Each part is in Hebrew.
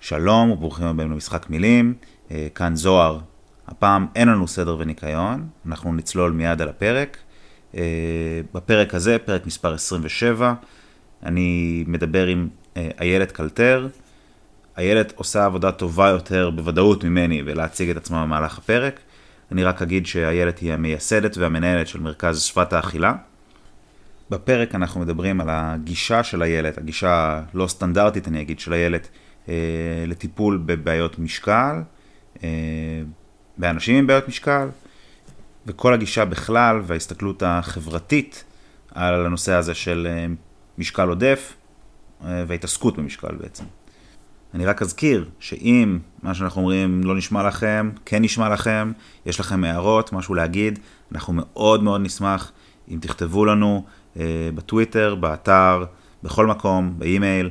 שלום וברוכים הבאים למשחק מילים, אה, כאן זוהר. הפעם אין לנו סדר וניקיון, אנחנו נצלול מיד על הפרק. אה, בפרק הזה, פרק מספר 27, אני מדבר עם אה, איילת קלטר. איילת עושה עבודה טובה יותר בוודאות ממני ולהציג את עצמה במהלך הפרק. אני רק אגיד שאיילת היא המייסדת והמנהלת של מרכז שפת האכילה. בפרק אנחנו מדברים על הגישה של איילת, הגישה לא סטנדרטית אני אגיד של איילת לטיפול בבעיות משקל, אה, באנשים עם בעיות משקל, וכל הגישה בכלל וההסתכלות החברתית על הנושא הזה של אה, משקל עודף וההתעסקות במשקל בעצם. אני רק אזכיר שאם מה שאנחנו אומרים לא נשמע לכם, כן נשמע לכם, יש לכם הערות, משהו להגיד, אנחנו מאוד מאוד נשמח אם תכתבו לנו בטוויטר, באתר, בכל מקום, באימייל.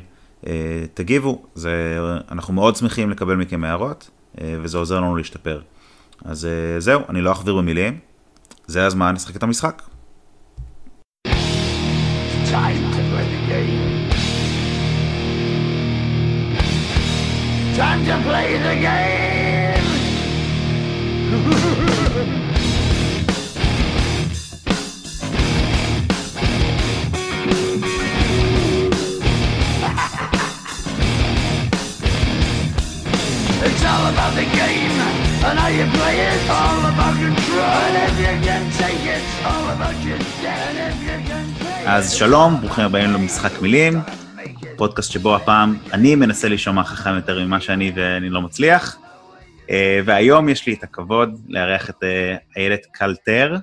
אה, תגיבו, זה, אנחנו מאוד שמחים לקבל מכם הערות, אה, וזה עוזר לנו להשתפר. אז אה, זהו, אני לא אכביר במילים, זה הזמן לשחק את המשחק. Time to play the game. Time to play the game. all about the game and how you play it. All about control. And if you can take it, all about your dead. And if you can play אז שלום, ברוכים הבאים למשחק מילים, פודקאסט שבו הפעם אני מנסה להישמע חכם יותר ממה שאני ואני לא מצליח. אה, והיום יש לי את הכבוד לארח את אה, איילת קלטר,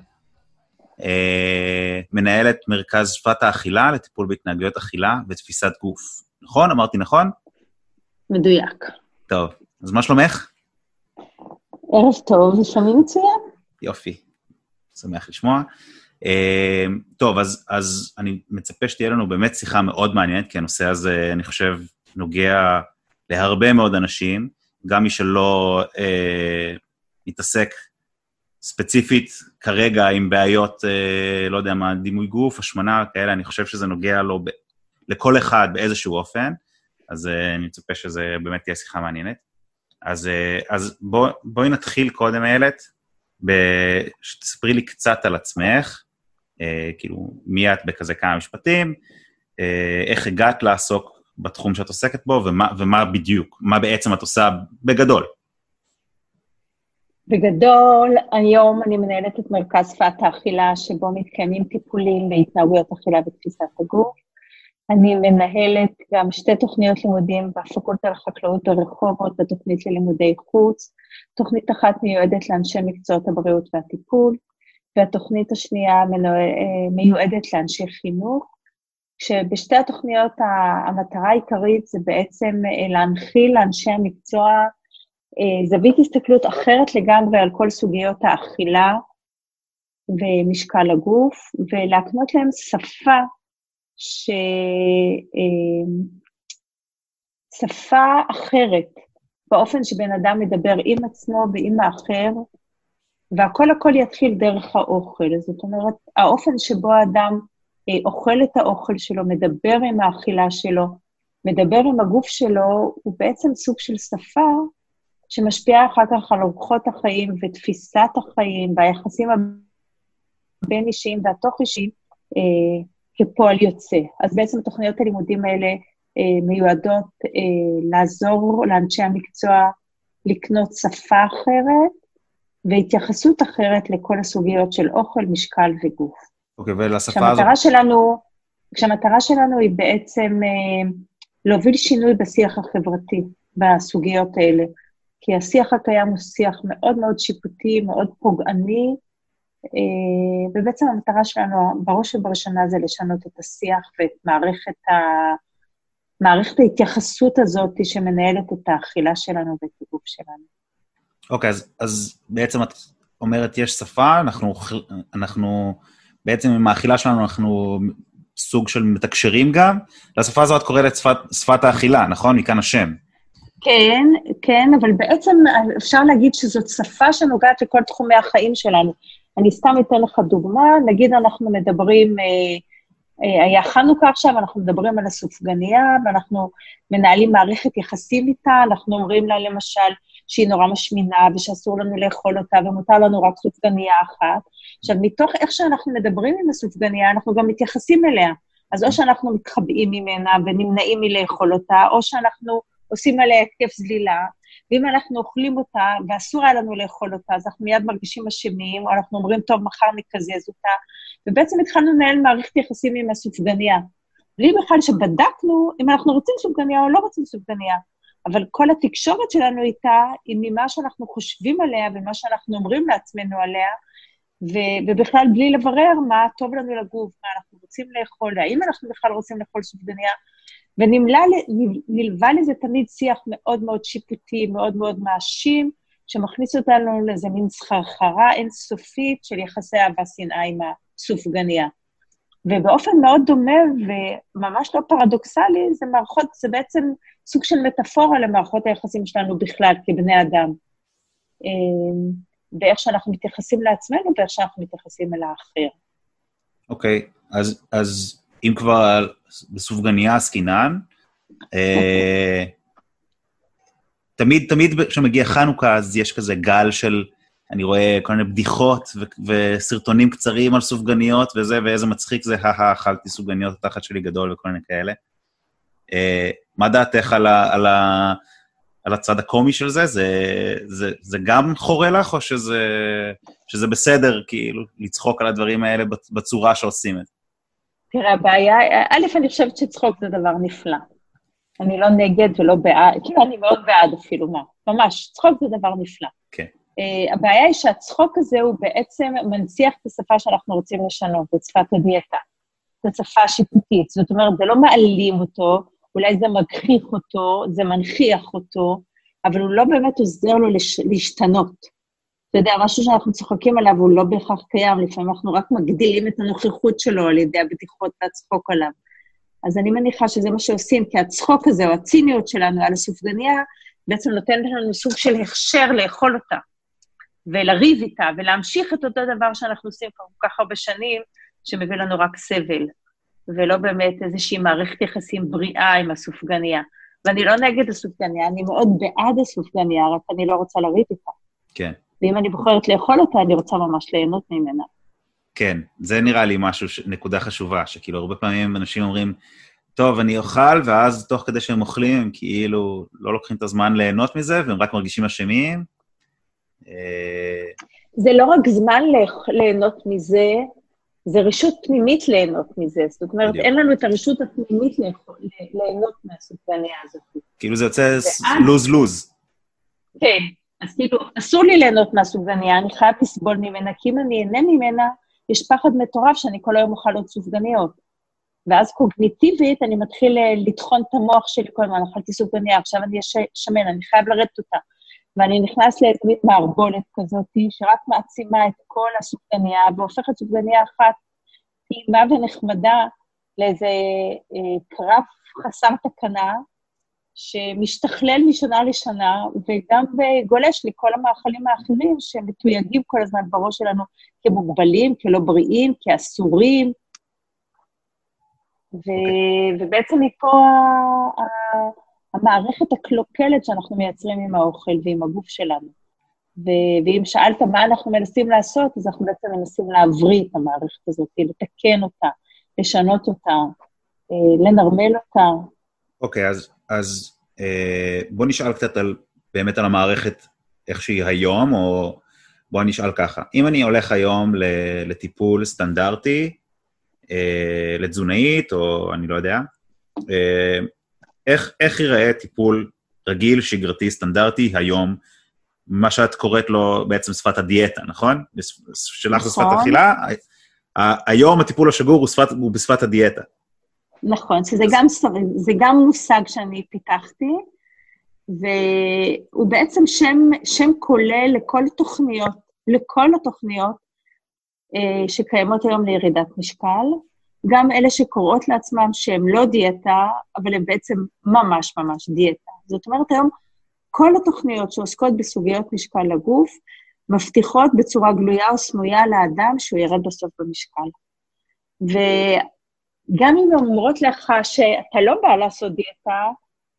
אה, מנהלת מרכז שפת האכילה לטיפול בהתנהגויות אכילה ותפיסת גוף. נכון? אמרתי נכון? מדויק. טוב, אז מה שלומך? ערב טוב, ושומעים מצוין. יופי, שמח לשמוע. Uh, טוב, אז, אז אני מצפה שתהיה לנו באמת שיחה מאוד מעניינת, כי הנושא הזה, אני חושב, נוגע להרבה מאוד אנשים, גם מי שלא uh, מתעסק ספציפית כרגע עם בעיות, uh, לא יודע מה, דימוי גוף, השמנה, כאלה, אני חושב שזה נוגע לו ב- לכל אחד באיזשהו אופן, אז uh, אני מצפה שזה באמת תהיה שיחה מעניינת. אז, אה, אז בוא, בואי נתחיל קודם, איילת, שתספרי לי קצת על עצמך, אה, כאילו, מי את בכזה כמה משפטים, אה, איך הגעת לעסוק בתחום שאת עוסקת בו, ומה, ומה בדיוק, מה בעצם את עושה בגדול. בגדול, היום אני מנהלת את מרכז שפת האכילה, שבו מתקיימים טיפולים בהתנהגויות אכילה ותפיסת הגוף. אני מנהלת גם שתי תוכניות לימודים בפקולטה לחקלאות ברחובות, בתוכנית ללימודי חוץ. תוכנית אחת מיועדת לאנשי מקצועות הבריאות והטיפול, והתוכנית השנייה מיועדת לאנשי חינוך, כשבשתי התוכניות המטרה העיקרית זה בעצם להנחיל לאנשי המקצוע אה, זווית הסתכלות אחרת לגמרי על כל סוגיות האכילה ומשקל הגוף, ולהקנות להם שפה ששפה אחרת, באופן שבן אדם מדבר עם עצמו ועם האחר, והכל הכל יתחיל דרך האוכל. זאת אומרת, האופן שבו האדם אה, אוכל את האוכל שלו, מדבר עם האכילה שלו, מדבר עם הגוף שלו, הוא בעצם סוג של שפה שמשפיעה אחר כך על אורחות החיים ותפיסת החיים והיחסים הבין-אישיים והתוך-אישיים, אה, כפועל יוצא. אז בעצם תוכניות הלימודים האלה אה, מיועדות אה, לעזור לאנשי המקצוע לקנות שפה אחרת והתייחסות אחרת לכל הסוגיות של אוכל, משקל וגוף. אוקיי, okay, ולשפה הזאת... שלנו, כשהמטרה שלנו היא בעצם אה, להוביל שינוי בשיח החברתי בסוגיות האלה. כי השיח הקיים הוא שיח מאוד מאוד שיפוטי, מאוד פוגעני, ובעצם המטרה שלנו, בראש ובראשונה, זה לשנות את השיח ואת מערכת, ה... מערכת ההתייחסות הזאת שמנהלת את האכילה שלנו ואת הגוף שלנו. אוקיי, okay, אז, אז בעצם את אומרת, יש שפה, אנחנו, אנחנו בעצם עם האכילה שלנו אנחנו סוג של מתקשרים גם. לשפה הזו את קוראת שפת, שפת האכילה, נכון? מכאן השם. כן, כן, אבל בעצם אפשר להגיד שזאת שפה שנוגעת לכל תחומי החיים שלנו. אני סתם אתן לך דוגמה, נגיד אנחנו מדברים אה, אה, היה חנוכה עכשיו, אנחנו מדברים על הסופגניה, ואנחנו מנהלים מערכת יחסים איתה, אנחנו אומרים לה למשל שהיא נורא משמינה ושאסור לנו לאכול אותה ומותר לנו רק סופגניה אחת. עכשיו, מתוך איך שאנחנו מדברים עם הסופגניה, אנחנו גם מתייחסים אליה. אז או שאנחנו מתחבאים ממנה ונמנעים מלאכול אותה, או שאנחנו עושים עליה התקף זלילה, ואם אנחנו אוכלים אותה ואסור היה לנו לאכול אותה, אז אנחנו מיד מרגישים אשמים, או אנחנו אומרים, טוב, מחר נקזז אותה, ובעצם התחלנו לנהל מערכת יחסים עם הסופגניה. בלי בכלל שבדקנו אם אנחנו רוצים סופגניה או לא רוצים סופגניה. אבל כל התקשורת שלנו איתה היא ממה שאנחנו חושבים עליה ומה שאנחנו אומרים לעצמנו עליה, ו- ובכלל בלי לברר מה טוב לנו לגוף, מה אנחנו רוצים לאכול, האם אנחנו בכלל רוצים לאכול סופגניה, ונלווה לזה תמיד שיח מאוד מאוד שיפוטי, מאוד מאוד מאשים, שמכניס אותנו לאיזה מין סחרחרה אינסופית של יחסי אהבה שנאה עם הסופגניה. ובאופן מאוד דומה וממש לא פרדוקסלי, זה מערכות, זה בעצם סוג של מטאפורה למערכות היחסים שלנו בכלל, כבני אדם. אמ, באיך שאנחנו מתייחסים לעצמנו ואיך שאנחנו מתייחסים אל האחר. אוקיי, okay, אז, אז אם כבר בסופגניה עסקינן, אה, תמיד, תמיד כשמגיע חנוכה, אז יש כזה גל של, אני רואה כל מיני בדיחות ו- וסרטונים קצרים על סופגניות וזה, ואיזה מצחיק זה, הא אכלתי סופגניות, התחת שלי גדול וכל מיני כאלה. אה, מה דעתך על, ה- על, ה- על הצד הקומי של זה? זה, זה, זה גם חורה לך, או שזה, שזה בסדר, כאילו, לצחוק על הדברים האלה בצורה שעושים את זה? תראה, הבעיה, א', אני חושבת שצחוק זה דבר נפלא. אני לא נגד ולא בעד, כאילו, אני מאוד בעד אפילו, מה, ממש, צחוק זה דבר נפלא. כן. Uh, הבעיה היא שהצחוק הזה הוא בעצם מנציח את השפה שאנחנו רוצים לשנות, את שפת הדיאטה, את השפה השיפוטית. זאת אומרת, זה לא מעלים אותו, אולי זה מגחיך אותו, זה מנכיח אותו, אבל הוא לא באמת עוזר לו לש... להשתנות. אתה יודע, משהו שאנחנו צוחקים עליו הוא לא בהכרח קיים, לפעמים אנחנו רק מגדילים את הנוכחות שלו על ידי הבדיחות והצחוק עליו. אז אני מניחה שזה מה שעושים, כי הצחוק הזה, או הציניות שלנו על הסופגניה, בעצם נותנת לנו סוג של הכשר לאכול אותה, ולריב איתה, ולהמשיך את אותו דבר שאנחנו עושים כבר כל כך הרבה שנים, שמביא לנו רק סבל, ולא באמת איזושהי מערכת יחסים בריאה עם הסופגניה. ואני לא נגד הסופגניה, אני מאוד בעד הסופגניה, רק אני לא רוצה לריב איתה. כן. ואם אני בוחרת לאכול אותה, אני רוצה ממש ליהנות ממנה. כן, זה נראה לי משהו, נקודה חשובה, שכאילו הרבה פעמים אנשים אומרים, טוב, אני אוכל, ואז תוך כדי שהם אוכלים, הם כאילו לא לוקחים את הזמן ליהנות מזה, והם רק מרגישים אשמים. אה, זה לא רק זמן ליהנות מזה, זה רשות פנימית ליהנות מזה. זאת אומרת, בדיוק. אין לנו את הרשות הפנימית ליהנות מהסופגניה הזאת. כאילו זה יוצא לוז-לוז. כן, אז כאילו, אסור לי ליהנות מהסופגניה, אני חייב לסבול ממנה, כי אם אני אהנה ממנה, יש פחד מטורף שאני כל היום אוכל עוד סופגניות. ואז קוגניטיבית אני מתחיל אה, לטחון את המוח שלי כל הזמן, אכלתי סופגניה, עכשיו אני שמן, אני חייב לרדת אותה. ואני נכנס לאיזו מערבולת כזאת, שרק מעצימה את כל הסופגניה, והופכת סופגניה אחת טעימה ונחמדה לאיזה אה, קרב חסר תקנה, שמשתכלל משנה לשנה, וגם גולש לכל המאכלים האחרים שמתויגים כל הזמן בראש שלנו כמוגבלים, כלא בריאים, כאסורים. ו... Okay. ובעצם מפה המערכת הקלוקלת שאנחנו מייצרים עם האוכל ועם הגוף שלנו. ו... ואם שאלת מה אנחנו מנסים לעשות, אז אנחנו בעצם מנסים להבריא את המערכת הזאת, לתקן אותה, לשנות אותה, אה, לנרמל אותה. אוקיי, okay, אז אז אה, בוא נשאל קצת על, באמת על המערכת איך שהיא היום, או בוא נשאל ככה. אם אני הולך היום לטיפול סטנדרטי, אה, לתזונאית, או אני לא יודע, אה, איך, איך ייראה טיפול רגיל, שגרתי, סטנדרטי, היום, מה שאת קוראת לו בעצם שפת הדיאטה, נכון? שלך זה שפת נכון. אכילה. היום הטיפול השגור הוא, שפת, הוא בשפת הדיאטה. נכון, שזה אז... גם, זה גם מושג שאני פיתחתי, והוא בעצם שם, שם כולל לכל תוכניות, לכל התוכניות אה, שקיימות היום לירידת משקל, גם אלה שקוראות לעצמם שהן לא דיאטה, אבל הן בעצם ממש ממש דיאטה. זאת אומרת, היום כל התוכניות שעוסקות בסוגיות משקל לגוף, מבטיחות בצורה גלויה או סמויה לאדם שהוא ירד בסוף במשקל. גם אם אומרות לך שאתה לא בא לעשות דיאטה,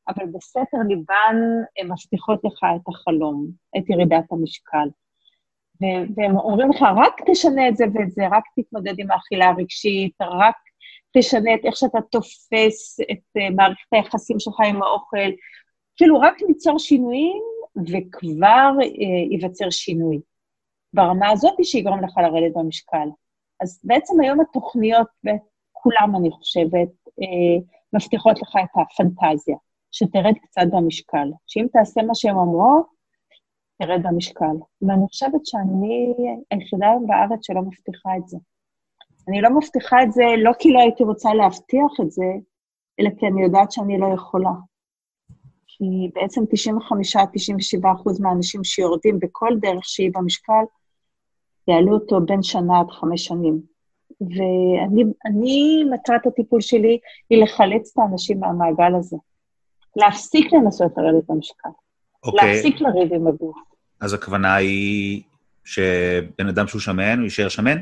אבל בסתר ליבן הן מבטיחות לך את החלום, את ירידת המשקל. והם אומרים לך, רק תשנה את זה ואת זה, רק תתמודד עם האכילה הרגשית, רק תשנה את איך שאתה תופס את uh, מערכת היחסים שלך עם האוכל, כאילו רק ליצור שינויים וכבר uh, ייווצר שינוי. ברמה הזאת שיגרום לך לרדת במשקל. אז בעצם היום התוכניות, כולם, אני חושבת, uh, מבטיחות לך את הפנטזיה, שתרד קצת במשקל. שאם תעשה מה שהם אמרו, תרד במשקל. ואני חושבת שאני היחידה בארץ שלא מבטיחה את זה. אני לא מבטיחה את זה לא כי לא הייתי רוצה להבטיח את זה, אלא כי אני יודעת שאני לא יכולה. כי בעצם 95-97 אחוז מהאנשים שיורדים בכל דרך שהיא במשקל, יעלו אותו בין שנה עד חמש שנים. ואני, מטרת הטיפול שלי היא לחלץ את האנשים מהמעגל הזה. להפסיק לנסות לרדת במשקל. אוקיי. להפסיק לריב עם הגוף. אז הכוונה היא שבן אדם שהוא שמן, הוא יישאר שמן?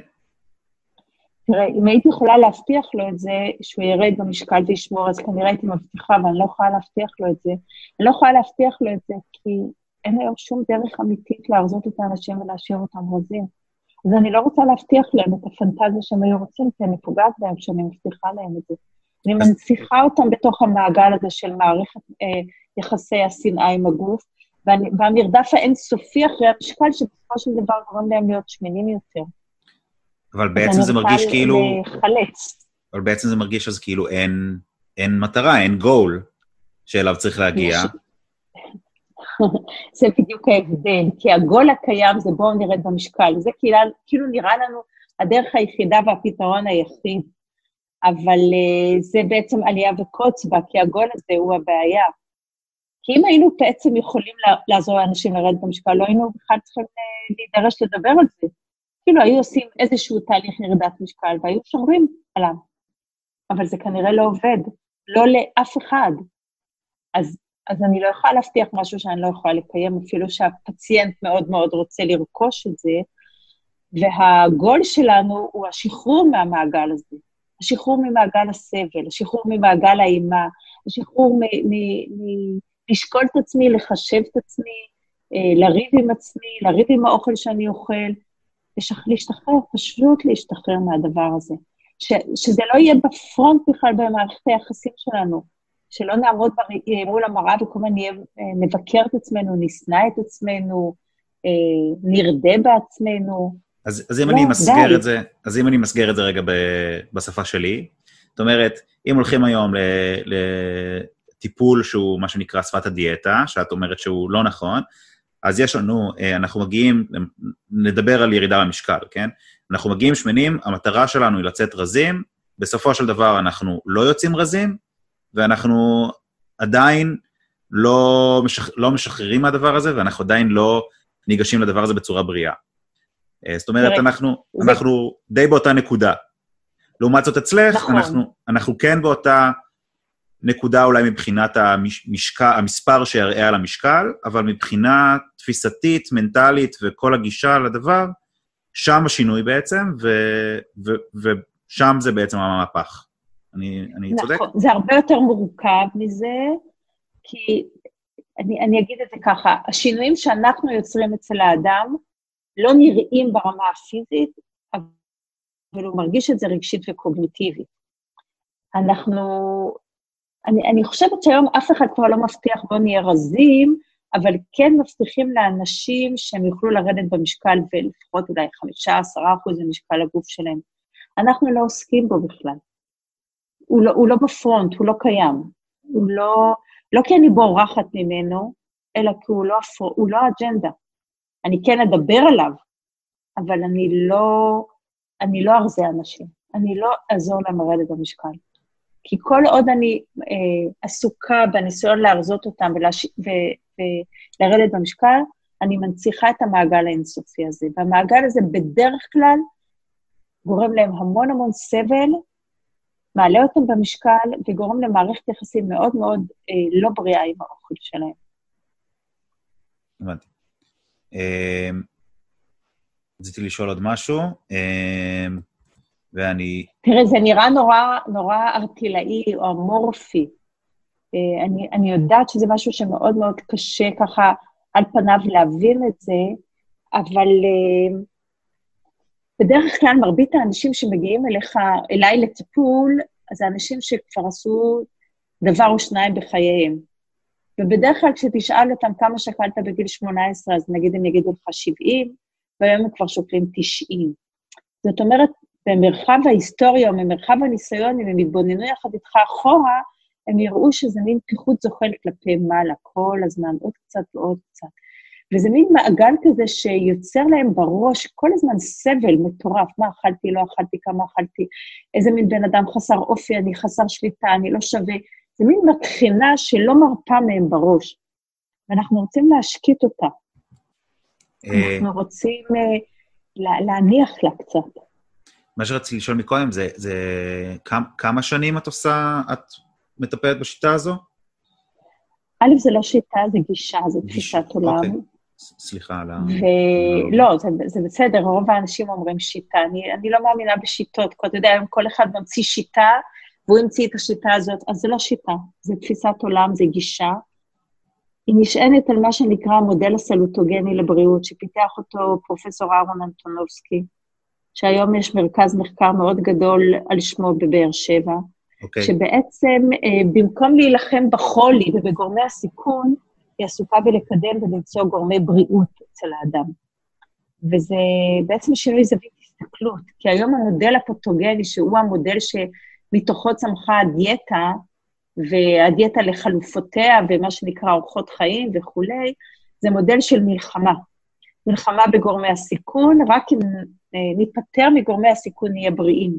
תראה, אם הייתי יכולה להבטיח לו את זה, שהוא ירד במשקל וישמור, אז כנראה הייתי מבטיחה, ואני לא יכולה להבטיח לו את זה. אני לא יכולה להבטיח לו את זה, כי אין היום שום דרך אמיתית להרזות את האנשים ולהשאיר אותם רזים. אז אני לא רוצה להבטיח להם את הפנטזיה שהם היו רוצים, כי אני פוגעת בהם כשאני מבטיחה להם את זה. אני מנציחה אותם בתוך המעגל הזה של מערכת אה, יחסי השנאה עם הגוף, והמרדף האינסופי אחרי המשקל, שבסופו של דבר גורם להם להיות שמנים יותר. אבל בעצם זה מרגיש כאילו... לחלץ. אבל בעצם זה מרגיש אז כאילו אין, אין מטרה, אין גול שאליו צריך להגיע. זה בדיוק ההבדל, כי הגול הקיים זה בואו נרד במשקל. זה כאילו, כאילו נראה לנו הדרך היחידה והפתרון היחיד, אבל uh, זה בעצם עלייה וקוץ בה, כי הגול הזה הוא הבעיה. כי אם היינו בעצם יכולים לעזור לאנשים לרדת במשקל, לא היינו בכלל צריכים אה, להידרש לדבר על זה. כאילו היו עושים איזשהו תהליך ירידת משקל והיו שומרים עליו. אבל זה כנראה לא עובד, לא לאף אחד. אז, אז אני לא יכולה להבטיח משהו שאני לא יכולה לקיים, אפילו שהפציינט מאוד מאוד רוצה לרכוש את זה, והגול שלנו הוא השחרור מהמעגל הזה, השחרור ממעגל הסבל, השחרור ממעגל האימה, השחרור מלשקול את עצמי, לחשב את עצמי, אה, לריב עם עצמי, לריב עם האוכל שאני אוכל, להשתחרר, פשוט להשתחרר מהדבר הזה. ש, שזה לא יהיה בפרונט בכלל במערכת היחסים שלנו, שלא נעמוד מול המראה וכל הזמן נהיה, אה, נבקר את עצמנו, נשנא את עצמנו, אה, נרדה בעצמנו. אז, אז אם לא, אני מסגר את זה, אז אם אני מסגר את זה רגע ב, בשפה שלי, זאת אומרת, אם הולכים היום לטיפול שהוא מה שנקרא שפת הדיאטה, שאת אומרת שהוא לא נכון, אז יש לנו, אה, אנחנו מגיעים, נדבר על ירידה במשקל, כן? אנחנו מגיעים שמנים, המטרה שלנו היא לצאת רזים, בסופו של דבר אנחנו לא יוצאים רזים, ואנחנו עדיין לא, משח... לא משחררים מהדבר הזה, ואנחנו עדיין לא ניגשים לדבר הזה בצורה בריאה. אה, זאת אומרת, אנחנו, אנחנו די באותה נקודה. לעומת זאת אצלך, נכון. אנחנו, אנחנו כן באותה נקודה אולי מבחינת המשקל, המספר שיראה על המשקל, אבל מבחינה תפיסתית, מנטלית וכל הגישה לדבר, שם השינוי בעצם, ו, ו, ושם זה בעצם המהפך. אני, אני נכון, צודק? נכון, זה הרבה יותר מורכב מזה, כי אני, אני אגיד את זה ככה, השינויים שאנחנו יוצרים אצל האדם לא נראים ברמה הפיזית, אבל הוא מרגיש את זה רגשית וקוגניטיבית. אנחנו אני, אני חושבת שהיום אף אחד כבר לא מבטיח בוא נהיה רזים, אבל כן מבטיחים לאנשים שהם יוכלו לרדת במשקל ולפחות אולי חמישה, עשרה אחוז ממשקל הגוף שלהם. אנחנו לא עוסקים בו בכלל. הוא לא, הוא לא בפרונט, הוא לא קיים. הוא לא, לא כי אני בורחת ממנו, אלא כי הוא לא, הוא לא אג'נדה. אני כן אדבר עליו, אבל אני לא, אני לא ארזה אנשים. אני לא אעזור להם לרדת במשקל. כי כל עוד אני אה, עסוקה בניסיון להרזות אותם ולש... ו... ולרדת במשקל, אני מנציחה את המעגל האינסופי הזה. והמעגל הזה בדרך כלל גורם להם המון המון סבל, מעלה אותם במשקל וגורם למערכת יחסים מאוד מאוד אה, לא בריאה עם האוכל שלהם. הבנתי. אה, רציתי לשאול עוד משהו. אה, ואני... תראה, זה נראה נורא, נורא ארטילאי או אמורפי. אה, אני, אני יודעת שזה משהו שמאוד מאוד קשה ככה על פניו להבין את זה, אבל uh, בדרך כלל מרבית האנשים שמגיעים אליך, אליי לטיפול, זה אנשים שכבר עשו דבר או שניים בחייהם. ובדרך כלל כשתשאל אותם כמה שקלת בגיל 18, אז נגיד הם יגידו לך 70, והיום הם כבר שוקלים 90. זאת אומרת, במרחב ההיסטוריה או במרחב הניסיון, אם הם יתבוננו יחד איתך אחורה, הם יראו שזה מין פיחות זוחל כלפי מעלה כל הזמן, עוד קצת ועוד קצת. וזה מין מעגל כזה שיוצר להם בראש כל הזמן סבל מטורף, מה אכלתי, לא אכלתי, כמה אכלתי, איזה מין בן אדם חסר אופי, אני חסר שליטה, אני לא שווה. זה מין מבחינה שלא מרפה מהם בראש. ואנחנו רוצים להשקיט אותה. אה, אנחנו רוצים uh, להניח לה קצת. מה שרציתי לשאול מקודם זה, זה כמה, כמה שנים את עושה, את מטפלת בשיטה הזו? א', זה לא שיטה, זה גישה, זה תפיסת עולם. סליחה על ה... לא, זה, זה בסדר, רוב האנשים אומרים שיטה. אני, אני לא מאמינה בשיטות, כי אתה יודע, אם כל אחד ממציא שיטה, והוא המציא את השיטה הזאת, אז זה לא שיטה, זה תפיסת עולם, זה גישה. היא נשענת על מה שנקרא המודל הסלוטוגני לבריאות, שפיתח אותו פרופסור אהרון אנטונובסקי, שהיום יש מרכז מחקר מאוד גדול על שמו בבאר שבע, okay. אוקיי. שבעצם אה, במקום להילחם בחולי ובגורמי הסיכון, היא עסוקה בלקדם ולמצוא גורמי בריאות אצל האדם. וזה בעצם שינוי זווית הסתכלות, כי היום המודל הפוטוגני, שהוא המודל שמתוכו צמחה הדיאטה, והדיאטה לחלופותיה ומה שנקרא אורחות חיים וכולי, זה מודל של מלחמה. מלחמה בגורמי הסיכון, רק אם אה, ניפטר מגורמי הסיכון נהיה בריאים.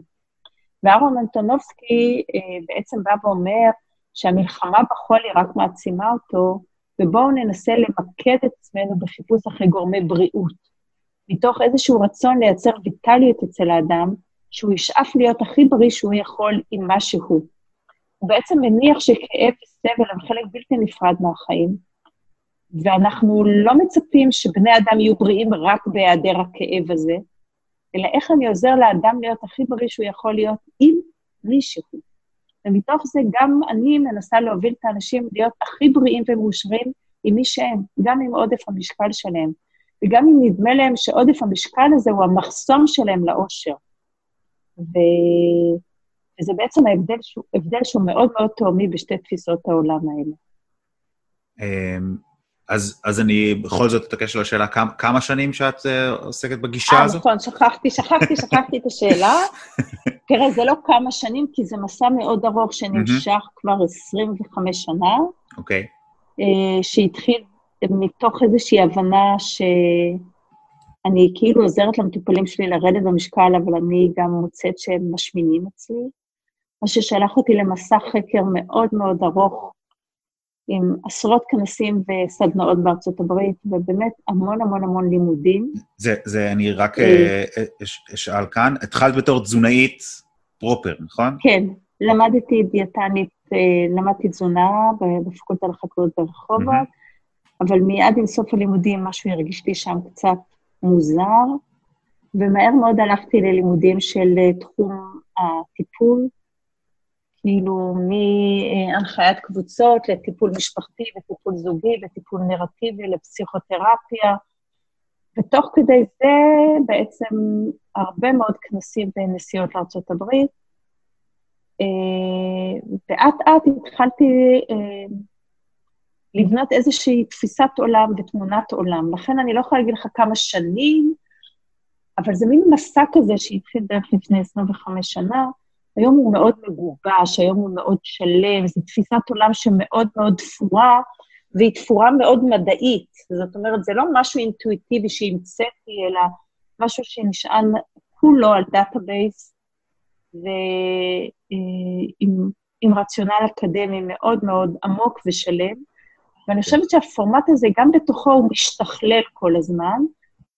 ואהרון אנטונובסקי אה, בעצם בא ואומר שהמלחמה בחולי רק מעצימה אותו, ובואו ננסה למקד את עצמנו בחיפוש אחרי גורמי בריאות, מתוך איזשהו רצון לייצר ויטליות אצל האדם, שהוא ישאף להיות הכי בריא שהוא יכול עם מה שהוא. הוא בעצם מניח שכאב וסבל הם חלק בלתי נפרד מהחיים, ואנחנו לא מצפים שבני אדם יהיו בריאים רק בהיעדר הכאב הזה, אלא איך אני עוזר לאדם להיות הכי בריא שהוא יכול להיות עם מישהו. ומתוך זה גם אני מנסה להוביל את האנשים להיות הכי בריאים ומאושרים עם מי שהם, גם עם עודף המשקל שלהם, וגם אם נדמה להם שעודף המשקל הזה הוא המחסום שלהם לאושר. ו... וזה בעצם ההבדל שהוא, הבדל שהוא מאוד מאוד תאומי בשתי תפיסות העולם האלה. אמ, אז, אז אני בכל זאת אתעקש על השאלה, כמה, כמה שנים שאת uh, עוסקת בגישה הזו? אה, נכון, שכחתי, שכחתי, שכחתי את השאלה. תראה, זה לא כמה שנים, כי זה מסע מאוד ארוך שנמשך כבר 25 שנה. אוקיי. Okay. Uh, שהתחיל מתוך איזושהי הבנה שאני כאילו עוזרת למטופלים שלי לרדת במשקל, אבל אני גם מוצאת שהם משמינים אצלי. מה ששלח אותי למסע חקר מאוד מאוד ארוך עם עשרות כנסים וסדנאות בארצות הברית, ובאמת המון המון המון לימודים. זה, זה אני רק אה, אה, אשאל כאן, התחלת בתור תזונאית פרופר, נכון? כן, למדתי דיאטנית, אה, למדתי תזונה בפקולטה לחקלאות ברחובות. אבל מיד עם סוף הלימודים משהו הרגיש לי שם קצת מוזר, ומהר מאוד הלכתי ללימודים של תחום הטיפול, כאילו מהנחיית קבוצות לטיפול משפחתי וטיפול זוגי וטיפול נרטיבי לפסיכותרפיה. ותוך כדי זה בעצם הרבה מאוד כנסים ונסיעות לארה"ב. ואט אט התחלתי אה, לבנות איזושהי תפיסת עולם ותמונת עולם. לכן אני לא יכולה להגיד לך כמה שנים, אבל זה מין מסע כזה שהתחיל בערך לפני 25 שנה, היום הוא מאוד מגובש, היום הוא מאוד שלם, זו תפיסת עולם שמאוד מאוד תפורה, והיא תפורה מאוד מדעית. זאת אומרת, זה לא משהו אינטואיטיבי שהמצאתי, אלא משהו שנשען כולו על database, ועם עם רציונל אקדמי מאוד מאוד עמוק ושלם. ואני חושבת שהפורמט הזה, גם בתוכו הוא משתכלל כל הזמן,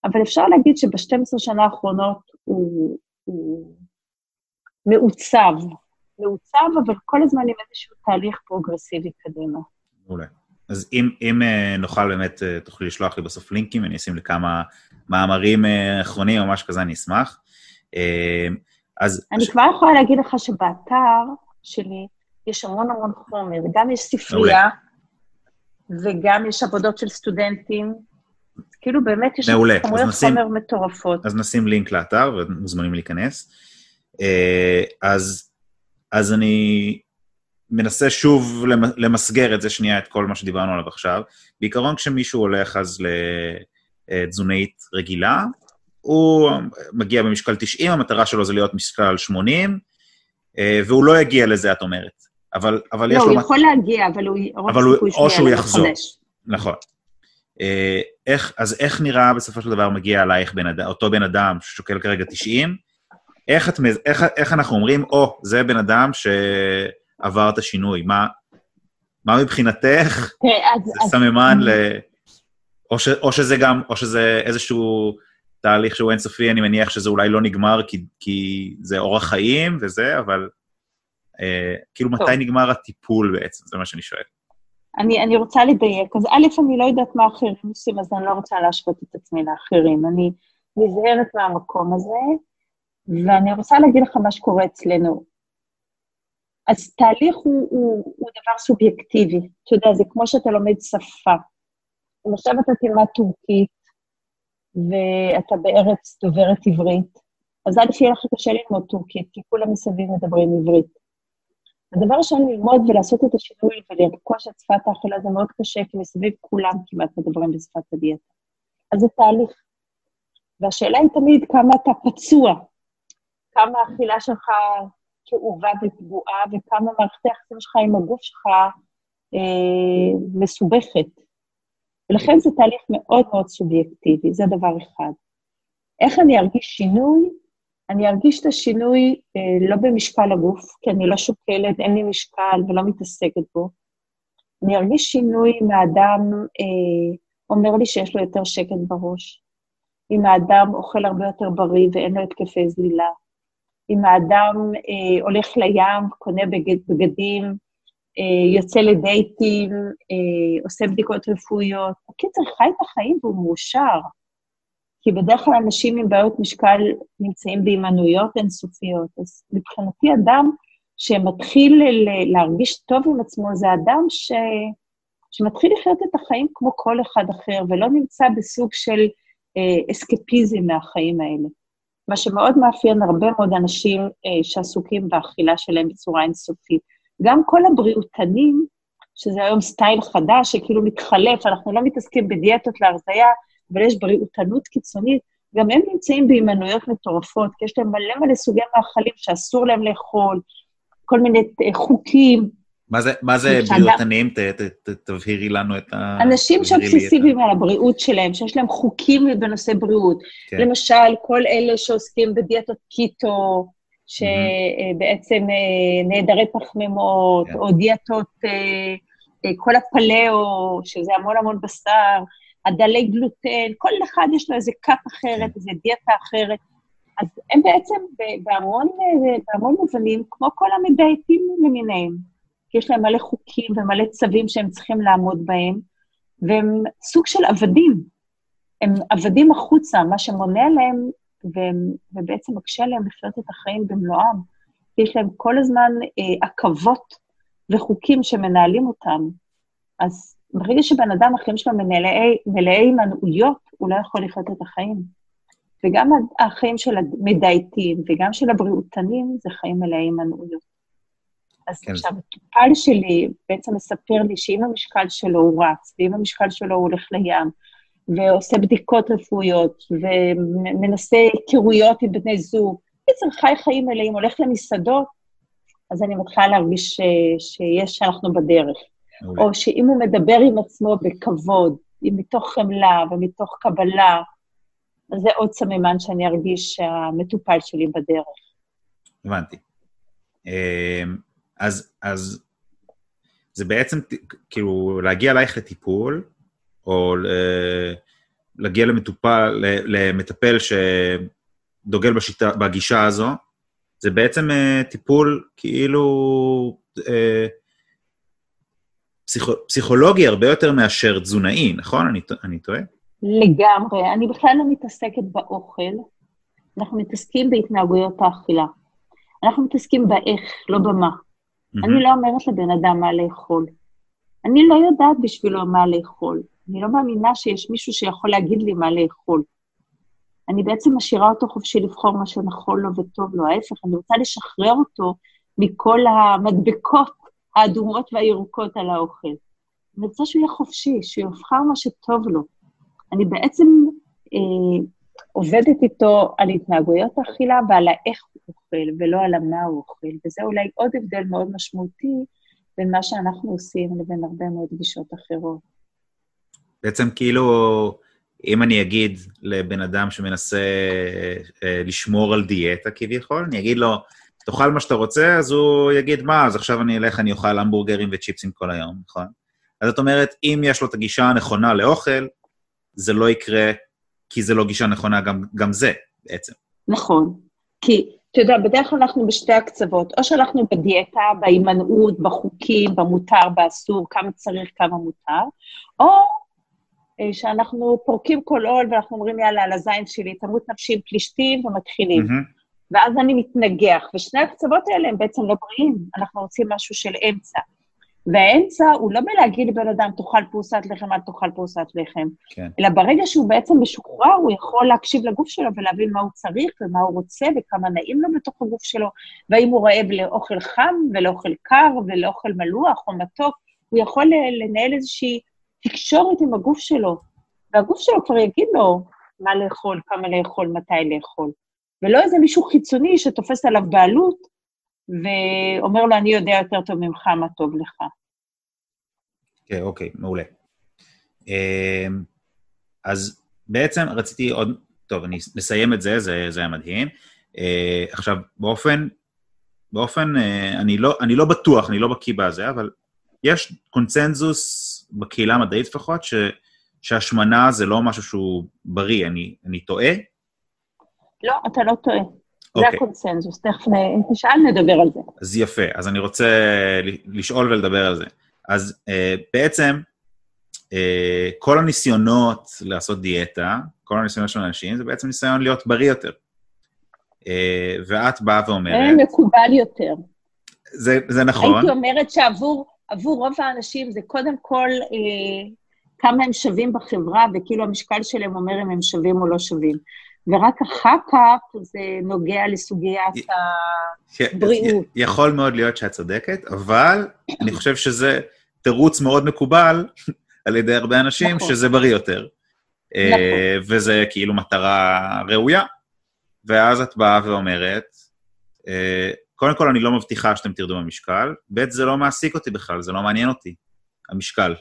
אבל אפשר להגיד שב-12 שנה האחרונות הוא, הוא מעוצב, מעוצב, אבל כל הזמן עם איזשהו תהליך פרוגרסיבי קדימה. מעולה. אז אם, אם אה, נוכל באמת, אה, תוכלי לשלוח לי בסוף לינקים, אני אשים לכמה מאמרים אה, אחרונים או משהו כזה, אני אשמח. אז... אני כבר יכולה להגיד לך שבאתר שלי יש המון המון חומר, גם יש ספרייה, וגם יש עבודות של סטודנטים, כאילו באמת יש נשים, חומר מטורפות. אז נשים לינק לאתר ומוזמנים להיכנס. אה, אז, אז אני מנסה שוב למסגר את זה שנייה, את כל מה שדיברנו עליו עכשיו. בעיקרון כשמישהו הולך אז לתזונאית רגילה, הוא מגיע במשקל 90, המטרה שלו זה להיות משקל 80, אה, והוא לא יגיע לזה, את אומרת. אבל, אבל לא, יש לו... לא, הוא יכול להגיע, אבל הוא... אבל הוא, או שהוא יחזור. נכון. אה, איך, אז איך נראה בסופו של דבר מגיע אלייך בן אדם, אותו בן אדם ששוקל כרגע 90? איך, את, איך, איך אנחנו אומרים, או, oh, זה בן אדם שעבר את השינוי? מה, מה מבחינתך אז, זה סממן ל... או, ש, או שזה גם, או שזה איזשהו תהליך שהוא אינסופי, אני מניח שזה אולי לא נגמר כי, כי זה אורח חיים וזה, אבל אה, כאילו טוב. מתי נגמר הטיפול בעצם? זה מה שאני שואל. אני, אני רוצה לדייק. אז א', אני לא יודעת מה אחרים עושים, אז אני לא רוצה להשוות את עצמי לאחרים. אני נזהרת מהמקום הזה, ואני רוצה להגיד לך מה שקורה אצלנו. אז תהליך הוא, הוא, הוא דבר סובייקטיבי. אתה יודע, זה כמו שאתה לומד שפה. עכשיו אתה תלמד טורקית, ואתה בארץ דוברת עברית, אז עד שיהיה לך קשה ללמוד טורקית, כי כולם מסביב מדברים עברית. הדבר ראשון, ללמוד ולעשות את השינוי ולרכוש את שפת האכילה זה מאוד קשה, כי מסביב כולם כמעט מדברים בשפת הדיאטה. אז זה תהליך. והשאלה היא תמיד כמה אתה פצוע, כמה האכילה שלך כאובה ופגועה, וכמה מערכת היחסים שלך עם הגוף שלך אה, מסובכת. ולכן זה תהליך מאוד מאוד סובייקטיבי, זה דבר אחד. איך אני ארגיש שינוי? אני ארגיש את השינוי אה, לא במשקל הגוף, כי אני לא שוקלת, אין לי משקל ולא מתעסקת בו. אני ארגיש שינוי אם האדם אה, אומר לי שיש לו יותר שקט בראש, אם האדם אוכל הרבה יותר בריא ואין לו התקפי זלילה, אם האדם אה, הולך לים, קונה בגד, בגדים, אה, יוצא לדייטים, אה, עושה בדיקות רפואיות. הקיצר, חי את החיים והוא מאושר. כי בדרך כלל אנשים עם בעיות משקל נמצאים בהימנויות אינסופיות. אז מבחינתי אדם שמתחיל להרגיש טוב עם עצמו, זה אדם ש... שמתחיל לחיות את החיים כמו כל אחד אחר, ולא נמצא בסוג של אה, אסקפיזם מהחיים האלה. מה שמאוד מאפיין הרבה מאוד אנשים אה, שעסוקים באכילה שלהם בצורה אינסופית. גם כל הבריאותנים, שזה היום סטייל חדש שכאילו מתחלף, אנחנו לא מתעסקים בדיאטות להרזייה, אבל יש בריאותנות קיצונית, גם הם נמצאים בהימנויות מטורפות, כי יש להם מלא מלא סוגי מאכלים שאסור להם לאכול, כל מיני אה, חוקים. מה זה, מה זה בריאותנים? ת, ת, ת, תבהירי לנו את ה... אנשים שאובססיביים על הבריאות שלהם, שיש להם חוקים בנושא בריאות. כן. למשל, כל אלה שעוסקים בדיאטות קיטו, שבעצם אה, נעדרי פחמימות, כן. או דיאטות, אה, כל הפלאו, שזה המון המון בשר, הדלי גלוטן, כל אחד יש לו איזה כת אחרת, כן. איזה דיאטה אחרת. אז הם בעצם בהמון, בהמון מובנים, כמו כל המדייטים למיניהם, כי יש להם מלא חוקים ומלא צווים שהם צריכים לעמוד בהם, והם סוג של עבדים. הם עבדים החוצה, מה שמונע להם והם, ובעצם מקשה להם לחיות את החיים במלואם. יש להם כל הזמן אה, עכבות וחוקים שמנהלים אותם. אז ברגע שבן אדם, החיים שלו מלאי הימנעויות, הוא לא יכול לחיות את החיים. וגם החיים של המדייטים וגם של הבריאותנים זה חיים מלאי הימנעויות. אז כן. עכשיו, הטופל שלי בעצם מספר לי שאם המשקל שלו הוא רץ, ואם המשקל שלו הוא הולך לים, ועושה בדיקות רפואיות, ומנסה היכרויות עם בני זוג, בעצם חי חיים מלאים, הולך למסעדות, אז אני מתחילה להרגיש ש... שיש, שאנחנו בדרך. או שאם הוא מדבר עם עצמו בכבוד, מתוך חמלה ומתוך קבלה, אז זה עוד סממן שאני ארגיש שהמטופל שלי בדרך. הבנתי. אז, אז זה בעצם, כאילו, להגיע אלייך לטיפול, או להגיע למטופל, למטפל שדוגל בשיטה, בגישה הזו, זה בעצם אה, טיפול כאילו אה, פסיכו, פסיכולוגי הרבה יותר מאשר תזונאי, נכון? אני, אני טועה? לגמרי. אני בכלל לא מתעסקת באוכל, אנחנו מתעסקים בהתנהגויות האכילה. אנחנו מתעסקים באיך, לא במה. מהמם. אני לא אומרת לבן אדם מה לאכול. אני לא יודעת בשבילו מה לאכול. אני לא מאמינה שיש מישהו שיכול להגיד לי מה לאכול. אני בעצם משאירה אותו חופשי לבחור מה שנכון לו וטוב לו. ההפך, אני רוצה לשחרר אותו מכל המדבקות האדומות והירוקות על האוכל. אני רוצה שהוא יהיה חופשי, שהוא יבחר מה שטוב לו. אני בעצם אה, עובדת איתו על התנהגויות האכילה ועל האיך הוא אוכל, ולא על המה הוא אוכל. וזה אולי עוד הבדל מאוד משמעותי בין מה שאנחנו עושים לבין הרבה מאוד גישות אחרות. בעצם כאילו, אם אני אגיד לבן אדם שמנסה אה, לשמור על דיאטה כביכול, אני אגיד לו, תאכל מה שאתה רוצה, אז הוא יגיד, מה, אז עכשיו אני אלך, אני אוכל המבורגרים וצ'יפסים כל היום, נכון? אז זאת אומרת, אם יש לו את הגישה הנכונה לאוכל, זה לא יקרה, כי זה לא גישה נכונה גם, גם זה, בעצם. נכון. כי, אתה יודע, בדרך כלל אנחנו בשתי הקצוות. או שאנחנו בדיאטה, בהימנעות, בחוקים, במותר, באסור, כמה צריך, כמה מותר, או אה, שאנחנו פורקים כל עול ואנחנו אומרים, יאללה, על הזין שלי, תמות נפשי עם פלישתים ומתחילים. מהמם. ואז אני מתנגח, ושני הקצוות האלה הם בעצם לא בריאים, אנחנו רוצים משהו של אמצע. והאמצע הוא לא בלהגיד לבן אדם, תאכל פרוסת לחם, אל תאכל פרוסת לחם, כן. אלא ברגע שהוא בעצם משוחרר, הוא יכול להקשיב לגוף שלו ולהבין מה הוא צריך ומה הוא רוצה וכמה נעים לו בתוך הגוף שלו, והאם הוא רעב לאוכל חם ולאוכל קר ולאוכל מלוח או מתוק, הוא יכול לנהל איזושהי תקשורת עם הגוף שלו, והגוף שלו כבר יגיד לו מה לאכול, כמה לאכול, מתי לאכול. ולא איזה מישהו חיצוני שתופס עליו בעלות ואומר לו, אני יודע יותר טוב ממך מה טוב לך. כן, אוקיי, מעולה. אמ, אז בעצם רציתי עוד, טוב, אני נסיים את זה, זה, זה היה מדהים. אה, עכשיו, באופן, באופן, אה, אני לא, אני לא בטוח, אני לא בקיא בזה, אבל יש קונצנזוס בקהילה המדעית לפחות, ש, שהשמנה זה לא משהו שהוא בריא, אני, אני טועה? לא, אתה לא טועה. זה אוקיי. הקונסנזוס, תכף נ- תשאל נדבר על זה. אז יפה, אז אני רוצה לשאול ולדבר על זה. אז אה, בעצם, אה, כל הניסיונות לעשות דיאטה, כל הניסיונות של אנשים, זה בעצם ניסיון להיות בריא יותר. אה, ואת באה זה ואומרת, מקובל יותר. זה, זה נכון, הייתי אומרת שעבור עבור רוב האנשים זה קודם כל אה, כמה הם שווים בחברה, וכאילו המשקל שלהם אומר אם הם שווים או לא שווים. ורק אחר כך זה נוגע לסוגיית ה... ש- בריאות. י- יכול מאוד להיות שאת צודקת, אבל אני חושב שזה תירוץ מאוד מקובל על ידי הרבה אנשים, נכון. שזה בריא יותר. אה, וזה כאילו מטרה ראויה. ואז את באה ואומרת, אה, קודם כל, אני לא מבטיחה שאתם תרדו במשקל, ב', זה לא מעסיק אותי בכלל, זה לא מעניין אותי, המשקל.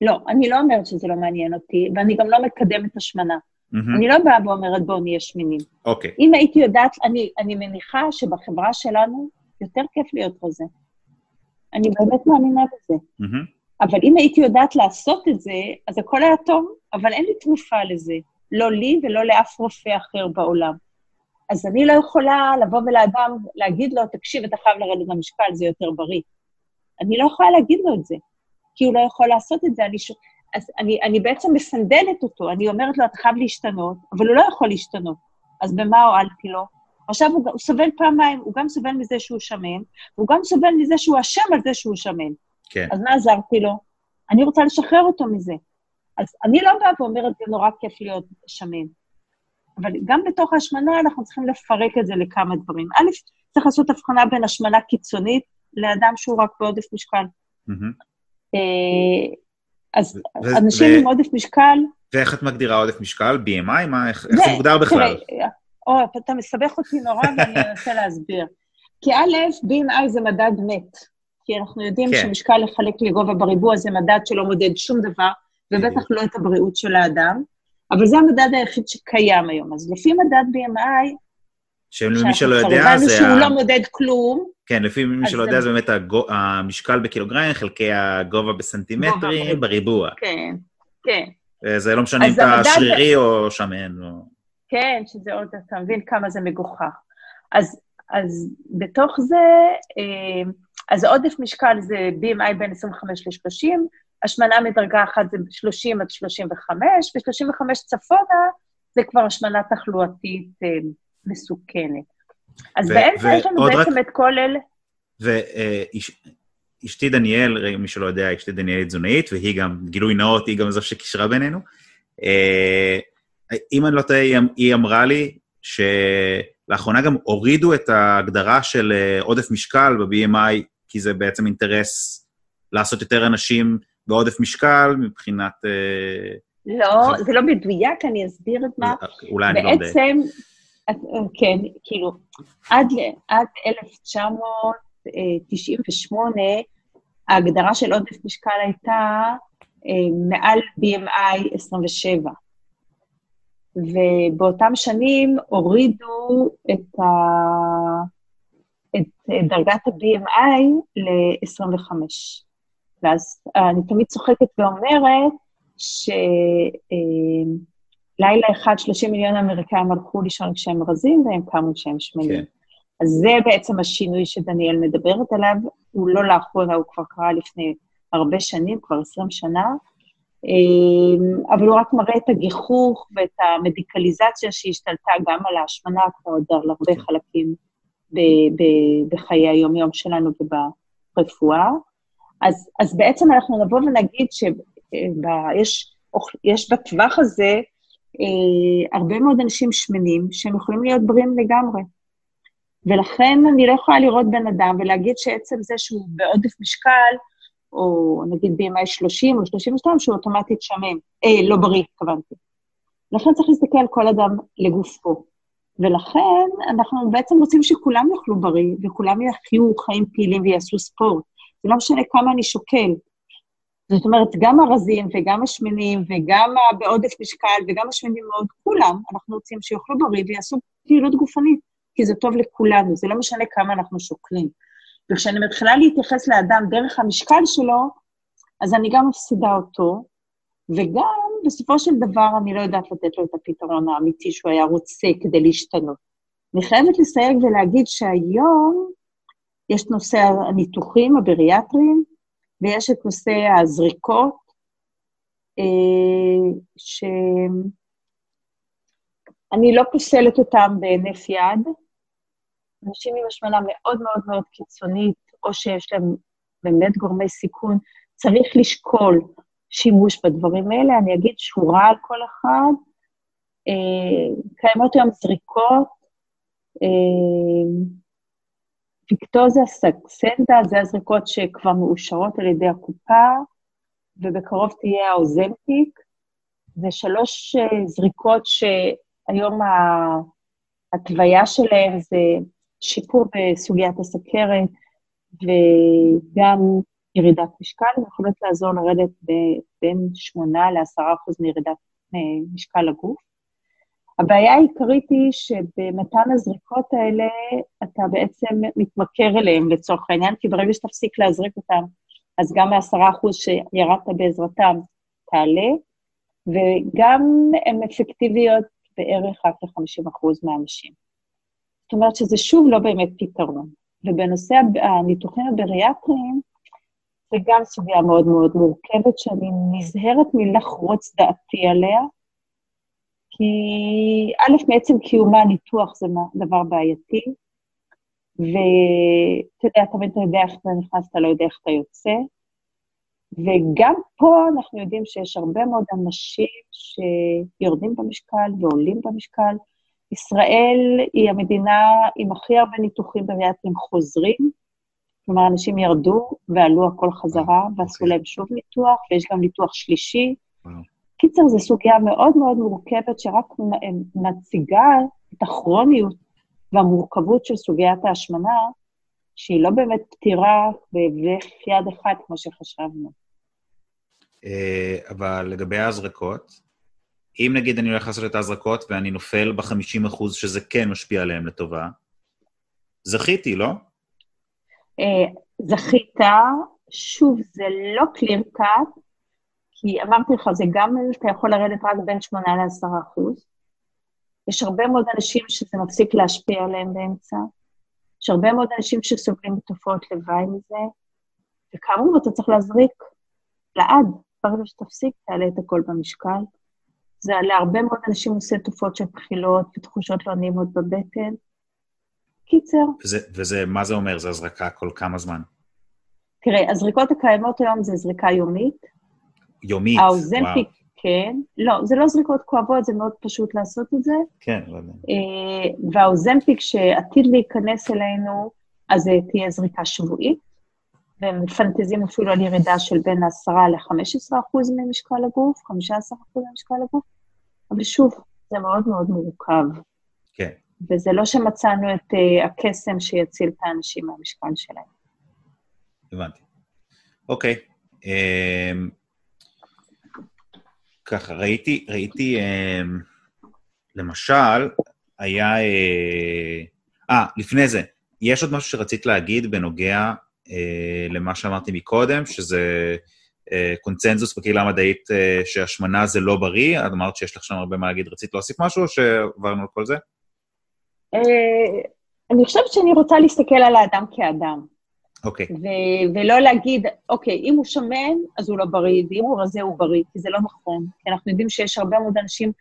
לא, אני לא אומרת שזה לא מעניין אותי, ואני גם לא מקדמת השמנה. מהמם, אני לא באה ואומרת בואו נהיה שמנים. אוקיי, אם הייתי יודעת, אני, אני מניחה שבחברה שלנו יותר כיף להיות רזה. אני באמת מאמינה בזה. אבל אם הייתי יודעת לעשות את זה, אז הכל היה טוב, אבל אין לי תרופה לזה. לא לי ולא לאף רופא אחר בעולם. אז אני לא יכולה לבוא ולאדם, להגיד לו, תקשיב, אתה חייב לרדת במשקל, זה יותר בריא. אני לא יכולה להגיד לו את זה, כי הוא לא יכול לעשות את זה. אני, ש... אז אני, אני בעצם מסנדלת אותו, אני אומרת לו, אתה חייב להשתנות, אבל הוא לא יכול להשתנות. אז במה הועלתי לו? עכשיו הוא, הוא סובל פעמיים, הוא גם סובל מזה שהוא שמן, והוא גם סובל מזה שהוא אשם על זה שהוא שמן. כן, אז מה עזרתי לו? אני רוצה לשחרר אותו מזה. אז אני לא באה ואומרת, זה נורא כיף להיות שמן. אבל גם בתוך ההשמנה אנחנו צריכים לפרק את זה לכמה דברים. א', צריך לעשות הבחנה בין השמנה קיצונית לאדם שהוא רק בעודף משקל. אה, אז ו- אנשים ו- עם עודף משקל... ואיך את מגדירה עודף משקל? BMI? מה, איך איך זה- זה מוגדר בכלל? תראה, או, אתה מסבך אותי נורא ואני אנסה להסביר. כי א', BMI זה מדד מת. כי אנחנו יודעים כן. שמשקל לחלק לגובה בריבוע זה מדד שלא מודד שום דבר, ובטח. לא את הבריאות של האדם, אבל זה המדד היחיד שקיים היום. אז לפי מדד BMI, שמי שלא יודע, זה... שהוא ה- לא מודד כלום, כן, לפי מי שלא יודע, זה באמת הגו- המשקל בקילוגרם חלקי הגובה בסנטימטרים בריבוע. כן, כן, אה, זה לא משנה אם אתה שרירי או שמן. או- כן, שזה עוד, אתה מבין כמה זה מגוחך. אז, אז בתוך זה, אה, אז עודף משקל זה BMI בין 25 ל-30, השמנה מדרגה אחת זה 30 עד 35, ו-35 צפונה זה כבר השמנה תחלואתית אה, מסוכנת. אז באמצע יש לנו בעצם רק... את כל אלה. ואשתי דניאל, מי שלא יודע, אשתי דניאל היא תזונאית, והיא גם, גילוי נאות, היא גם זו שקישרה בינינו. אם אני לא טועה, היא אמרה לי שלאחרונה גם הורידו את ההגדרה של עודף משקל ב-BMI, כי זה בעצם אינטרס לעשות יותר אנשים בעודף משקל מבחינת... לא, זה לא מדויק, אני אסביר את מה. אולי אני לא... בעצם, כן, כאילו, עד, עד 1998, ההגדרה של עודף משקל הייתה אה, מעל BMI 27. ובאותם שנים הורידו את, ה... את דרגת ה-BMI ל-25. ואז אני תמיד צוחקת ואומרת שלילה אחד 30 מיליון אמריקאים הלכו לישון כשהם רזים והם קמו כשהם שמנים. כן. אז זה בעצם השינוי שדניאל מדברת עליו, הוא לא לאחרונה, הוא כבר קרה לפני הרבה שנים, כבר 20 שנה, אבל הוא רק מראה את הגיחוך ואת המדיקליזציה שהשתלטה גם על ההשמנה כמו עוד על הרבה חלקים בחיי היום-יום שלנו וברפואה. אז, אז בעצם אנחנו נבוא ונגיד שיש יש בטווח הזה אה, הרבה מאוד אנשים שמנים שהם יכולים להיות בריאים לגמרי. ולכן אני לא יכולה לראות בן אדם ולהגיד שעצם זה שהוא בעודף משקל, או נגיד BMI 30 או 32, שהוא אוטומטית שמן, אה, לא בריא, התכוונתי. לכן צריך להסתכל על כל אדם לגופו. ולכן אנחנו בעצם רוצים שכולם יאכלו בריא, וכולם יחיו חיים פעילים ויעשו ספורט. זה לא משנה כמה אני שוקל. זאת אומרת, גם הרזים וגם השמנים וגם בעודף משקל וגם השמנים מאוד, כולם, אנחנו רוצים שיאכלו בריא ויעשו פעילות גופנית, כי זה טוב לכולנו, זה לא משנה כמה אנחנו שוקלים. וכשאני מתחילה להתייחס לאדם דרך המשקל שלו, אז אני גם מפסידה אותו, וגם בסופו של דבר אני לא יודעת לתת לו את הפתרון האמיתי שהוא היה רוצה כדי להשתנות. אני חייבת לסייג ולהגיד שהיום יש נושא הניתוחים הבריאטריים, ויש את נושא הזריקות, אה, שאני לא פוסלת אותם בהינף יד. אנשים עם השמנה מאוד מאוד מאוד קיצונית, או שיש להם באמת גורמי סיכון, צריך לשקול שימוש בדברים האלה. אני אגיד שורה על כל אחד. אה, קיימות היום זריקות, אה, פיקטוזה, סקסנדה, זה הזריקות שכבר מאושרות על ידי הקופה, ובקרוב תהיה האוזמפיק. זה שלוש אה, זריקות שהיום ההתוויה שלהן זה שיפור בסוגיית הסכרת וגם ירידת משקל, יכולות לעזור לרדת בין 8 ל-10 אחוז מירידת אה, משקל הגוף. הבעיה העיקרית היא שבמתן הזריקות האלה, אתה בעצם מתמכר אליהם לצורך העניין, כי ברגע שתפסיק להזריק אותם, אז גם מעשרה אחוז שירדת בעזרתם תעלה, וגם הן אפקטיביות בערך רק ל-50 אחוז מהאנשים. אומרת שזה שוב לא באמת פתרון. ובנושא הניתוחים הבריאטריים, זה גם סוגיה מאוד מאוד מורכבת, שאני נזהרת מלחרוץ דעתי עליה, כי א', מעצם קיומה הניתוח זה דבר בעייתי, ואתה יודע, תמיד אתה יודע איך אתה נכנס, אתה לא יודע איך אתה יוצא, וגם פה אנחנו יודעים שיש הרבה מאוד אנשים שיורדים במשקל ועולים במשקל. ישראל היא המדינה עם הכי הרבה ניתוחים בריאטרים חוזרים, כלומר, אנשים ירדו ועלו הכל חזרה ועשו להם שוב ניתוח, ויש גם ניתוח שלישי. קיצר, זו סוגיה מאוד מאוד מורכבת שרק מציגה את הכרוניות והמורכבות של סוגיית ההשמנה, שהיא לא באמת פתירה בהבדך יד אחד כמו שחשבנו. אה, אבל לגבי ההזרקות, אם נגיד אני הולך לעשות את ההזרקות ואני נופל ב-50% שזה כן משפיע עליהם לטובה, זכיתי, לא? אה, זכית, שוב, זה לא קליר קאט, כי אמרתי לך, זה גם אתה יכול לרדת רק בין 8 ל-10 אחוז. יש הרבה מאוד אנשים שזה מפסיק להשפיע עליהם באמצע. יש הרבה מאוד אנשים שסובלים מתופעות לוואי מזה, וכאמור, אתה צריך להזריק לעד. ברגע שתפסיק, תעלה את הכל במשקל. זה להרבה מאוד אנשים עושה תופעות של בחילות ותחושות לא נעימות בבטן, קיצר. וזה, וזה, מה זה אומר? זה הזרקה כל כמה זמן? תראה, הזריקות הקיימות היום זה זריקה יומית. יומית, האוזנפיק, כן. לא, זה לא זריקות כואבות, זה מאוד פשוט לעשות את זה. כן, לא יודע. אה, והאוזנפיק שעתיד להיכנס אלינו, אז תהיה זריקה שבועית, והם מפנטזים אפילו על ירידה של בין 10 ל-15 אחוז ממשקל הגוף, 15 אחוז ממשקל הגוף, אבל שוב, זה מאוד מאוד מורכב. כן. וזה לא שמצאנו את uh, הקסם שיציל את האנשים מהמשקל שלהם. הבנתי. אוקיי. Um, ככה, ראיתי, ראיתי, um, למשל, היה... אה, uh, לפני זה, יש עוד משהו שרצית להגיד בנוגע uh, למה שאמרתי מקודם, שזה קונצנזוס בקהילה המדעית uh, שהשמנה זה לא בריא? את אמרת שיש לך שם הרבה מה להגיד. רצית להוסיף משהו, או שעברנו על כל זה? אה, אני חושבת שאני רוצה להסתכל על האדם כאדם. אוקיי. ו- ולא להגיד, אוקיי, אם הוא שמן, אז הוא לא בריא, ואם הוא רזה, הוא בריא, כי זה לא נכון. כי אנחנו יודעים שיש הרבה מאוד אנשים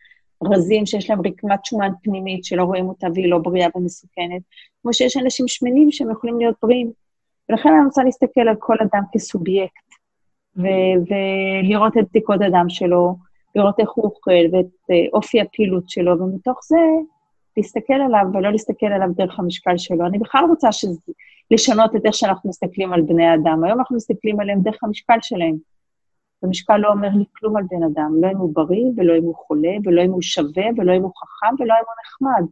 רזים שיש להם רקמת שומן פנימית, שלא רואים אותה והיא לא בריאה ומסוכנת, כמו שיש אנשים שמנים שהם יכולים להיות בריאים. ולכן אני רוצה להסתכל על כל אדם כסובייקט, ו- ולראות את בדיקות הדם שלו, לראות איך הוא אוכל ואת אה, אופי הפעילות שלו, ומתוך זה להסתכל עליו ולא להסתכל עליו דרך המשקל שלו. אני בכלל רוצה שזה, לשנות את איך שאנחנו מסתכלים על בני אדם. היום אנחנו מסתכלים עליהם דרך המשקל שלהם. המשקל לא אומר לי כלום על בן אדם, לא אם הוא בריא, ולא אם הוא חולה, ולא אם הוא שווה, ולא אם הוא חכם, ולא אם הוא נחמד.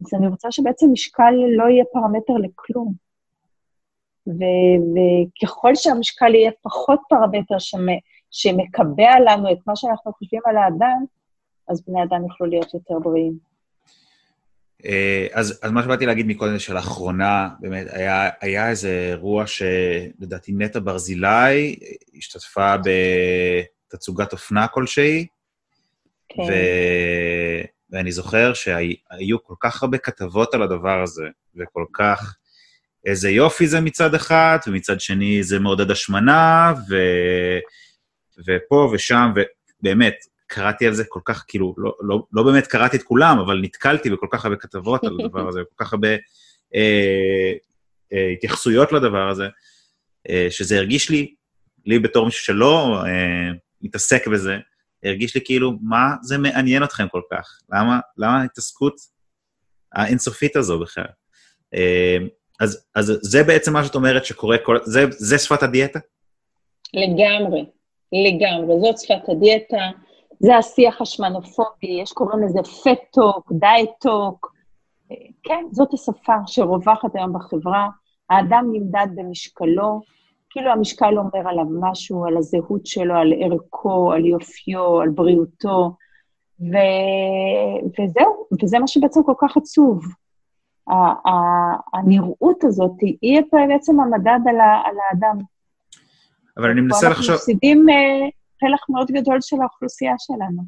אז אני רוצה שבעצם משקל לא יהיה פרמטר לכלום. ו- וככל שהמשקל יהיה פחות פרמטר שמ- שמקבע לנו את מה שאנחנו חושבים על האדם, אז בני אדם יוכלו להיות יותר בריאים. אה, אז, אז מה שבאתי להגיד מקודם זה שלאחרונה, באמת, היה, היה איזה אירוע שלדעתי נטע ברזילי השתתפה בתצוגת אופנה כלשהי, כן. ו... ואני זוכר שהיו כל כך הרבה כתבות על הדבר הזה, וכל כך איזה יופי זה מצד אחד, ומצד שני זה מעודד השמנה, ו... ופה ושם, ובאמת, קראתי על זה כל כך, כאילו, לא, לא, לא באמת קראתי את כולם, אבל נתקלתי בכל כך הרבה כתבות על הדבר הזה, כל כך הרבה אה, אה, התייחסויות לדבר הזה, אה, שזה הרגיש לי, לי בתור מישהו שלא אה, מתעסק בזה, הרגיש לי כאילו, מה זה מעניין אתכם כל כך? למה, למה ההתעסקות האינסופית הזו בכלל? אה, אז, אז זה בעצם מה שאת אומרת שקורה, כל, זה, זה שפת הדיאטה? לגמרי, לגמרי. זאת שפת הדיאטה. זה השיח השמנופובי, יש קוראים לזה fat talk, diet talk. כן, זאת השפה שרווחת היום בחברה. האדם נמדד במשקלו, כאילו המשקל אומר עליו משהו, על הזהות שלו, על ערכו, על יופיו, על בריאותו, ו... וזהו, וזה מה שבעצם כל כך עצוב. הנראות הזאת היא בעצם המדד על, על האדם. אבל אני מנסה לחשוב... אנחנו מפסידים אה, פלח מאוד גדול של האוכלוסייה שלנו.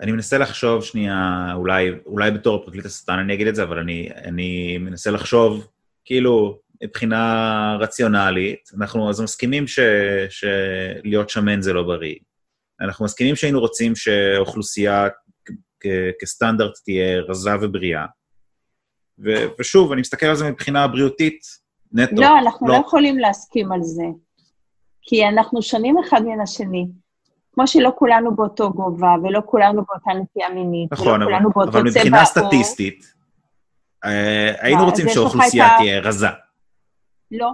אני מנסה לחשוב שנייה, אולי, אולי בתור פרקליט השטן אני אגיד את זה, אבל אני, אני מנסה לחשוב, כאילו, מבחינה רציונלית, אנחנו אז מסכימים ש, שלהיות שמן זה לא בריא. אנחנו מסכימים שהיינו רוצים שאוכלוסייה כסטנדרט תהיה רזה ובריאה. ו, ושוב, אני מסתכל על זה מבחינה בריאותית, נטו. לא, אנחנו לא, לא יכולים להסכים על זה, כי אנחנו שונים אחד מן השני. כמו שלא כולנו באותו גובה, ולא כולנו באותה נטייה מינית, נכון, ולא כולנו אבל, באותו צבע אבל מבחינה סטטיסטית, אה, היינו רוצים שהאוכלוסייה תהיה רזה. לא,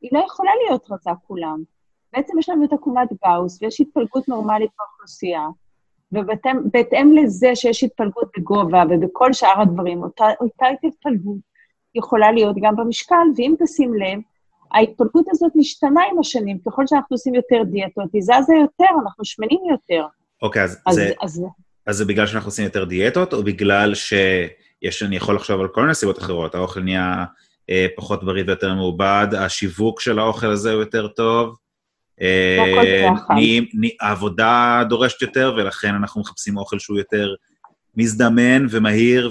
היא לא יכולה להיות רזה כולם. בעצם יש לנו את עקומת גאוס, ויש התפלגות נורמלית באוכלוסייה, ובהתאם לזה שיש התפלגות בגובה ובכל שאר הדברים, אותה, אותה התפלגות יכולה להיות גם במשקל, ואם תשים לב, ההתפלגות הזאת משתנה עם השנים, ככל שאנחנו עושים יותר דיאטות, היא זזה יותר, אנחנו שמנים יותר. אוקיי, אז, אז, זה, אז... אז זה בגלל שאנחנו עושים יותר דיאטות, או בגלל שיש, אני יכול לחשוב על כל מיני סיבות אחרות, האוכל נהיה אה, פחות בריא ויותר מעובד, השיווק של האוכל הזה הוא יותר טוב, העבודה דורשת יותר, ולכן אנחנו מחפשים אוכל שהוא יותר מזדמן ומהיר,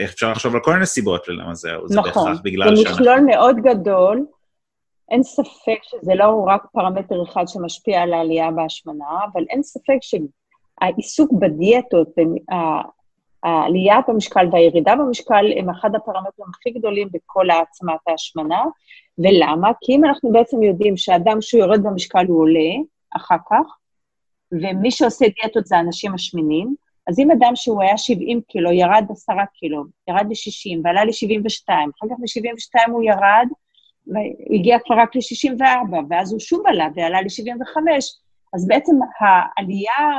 ואפשר לחשוב על כל מיני סיבות ללמה זה, נכון, זה בהכרח בגלל שאנחנו... נכון, זה מכלול מאוד גדול, אין ספק שזה לא רק פרמטר אחד שמשפיע על העלייה בהשמנה, אבל אין ספק שהעיסוק בדיאטות, העלייה במשקל והירידה במשקל הם אחד הפרמטרים הכי גדולים בכל העצמת ההשמנה. ולמה? כי אם אנחנו בעצם יודעים שאדם שהוא יורד במשקל הוא עולה אחר כך, ומי שעושה דיאטות זה האנשים השמנים, אז אם אדם שהוא היה 70 קילו, ירד 10 קילו, ירד ל-60 ועלה ל-72, אחר כך מ-72 הוא ירד, והגיע כבר רק ל-64, ואז הוא שוב עלה ועלה ל-75, אז בעצם העלייה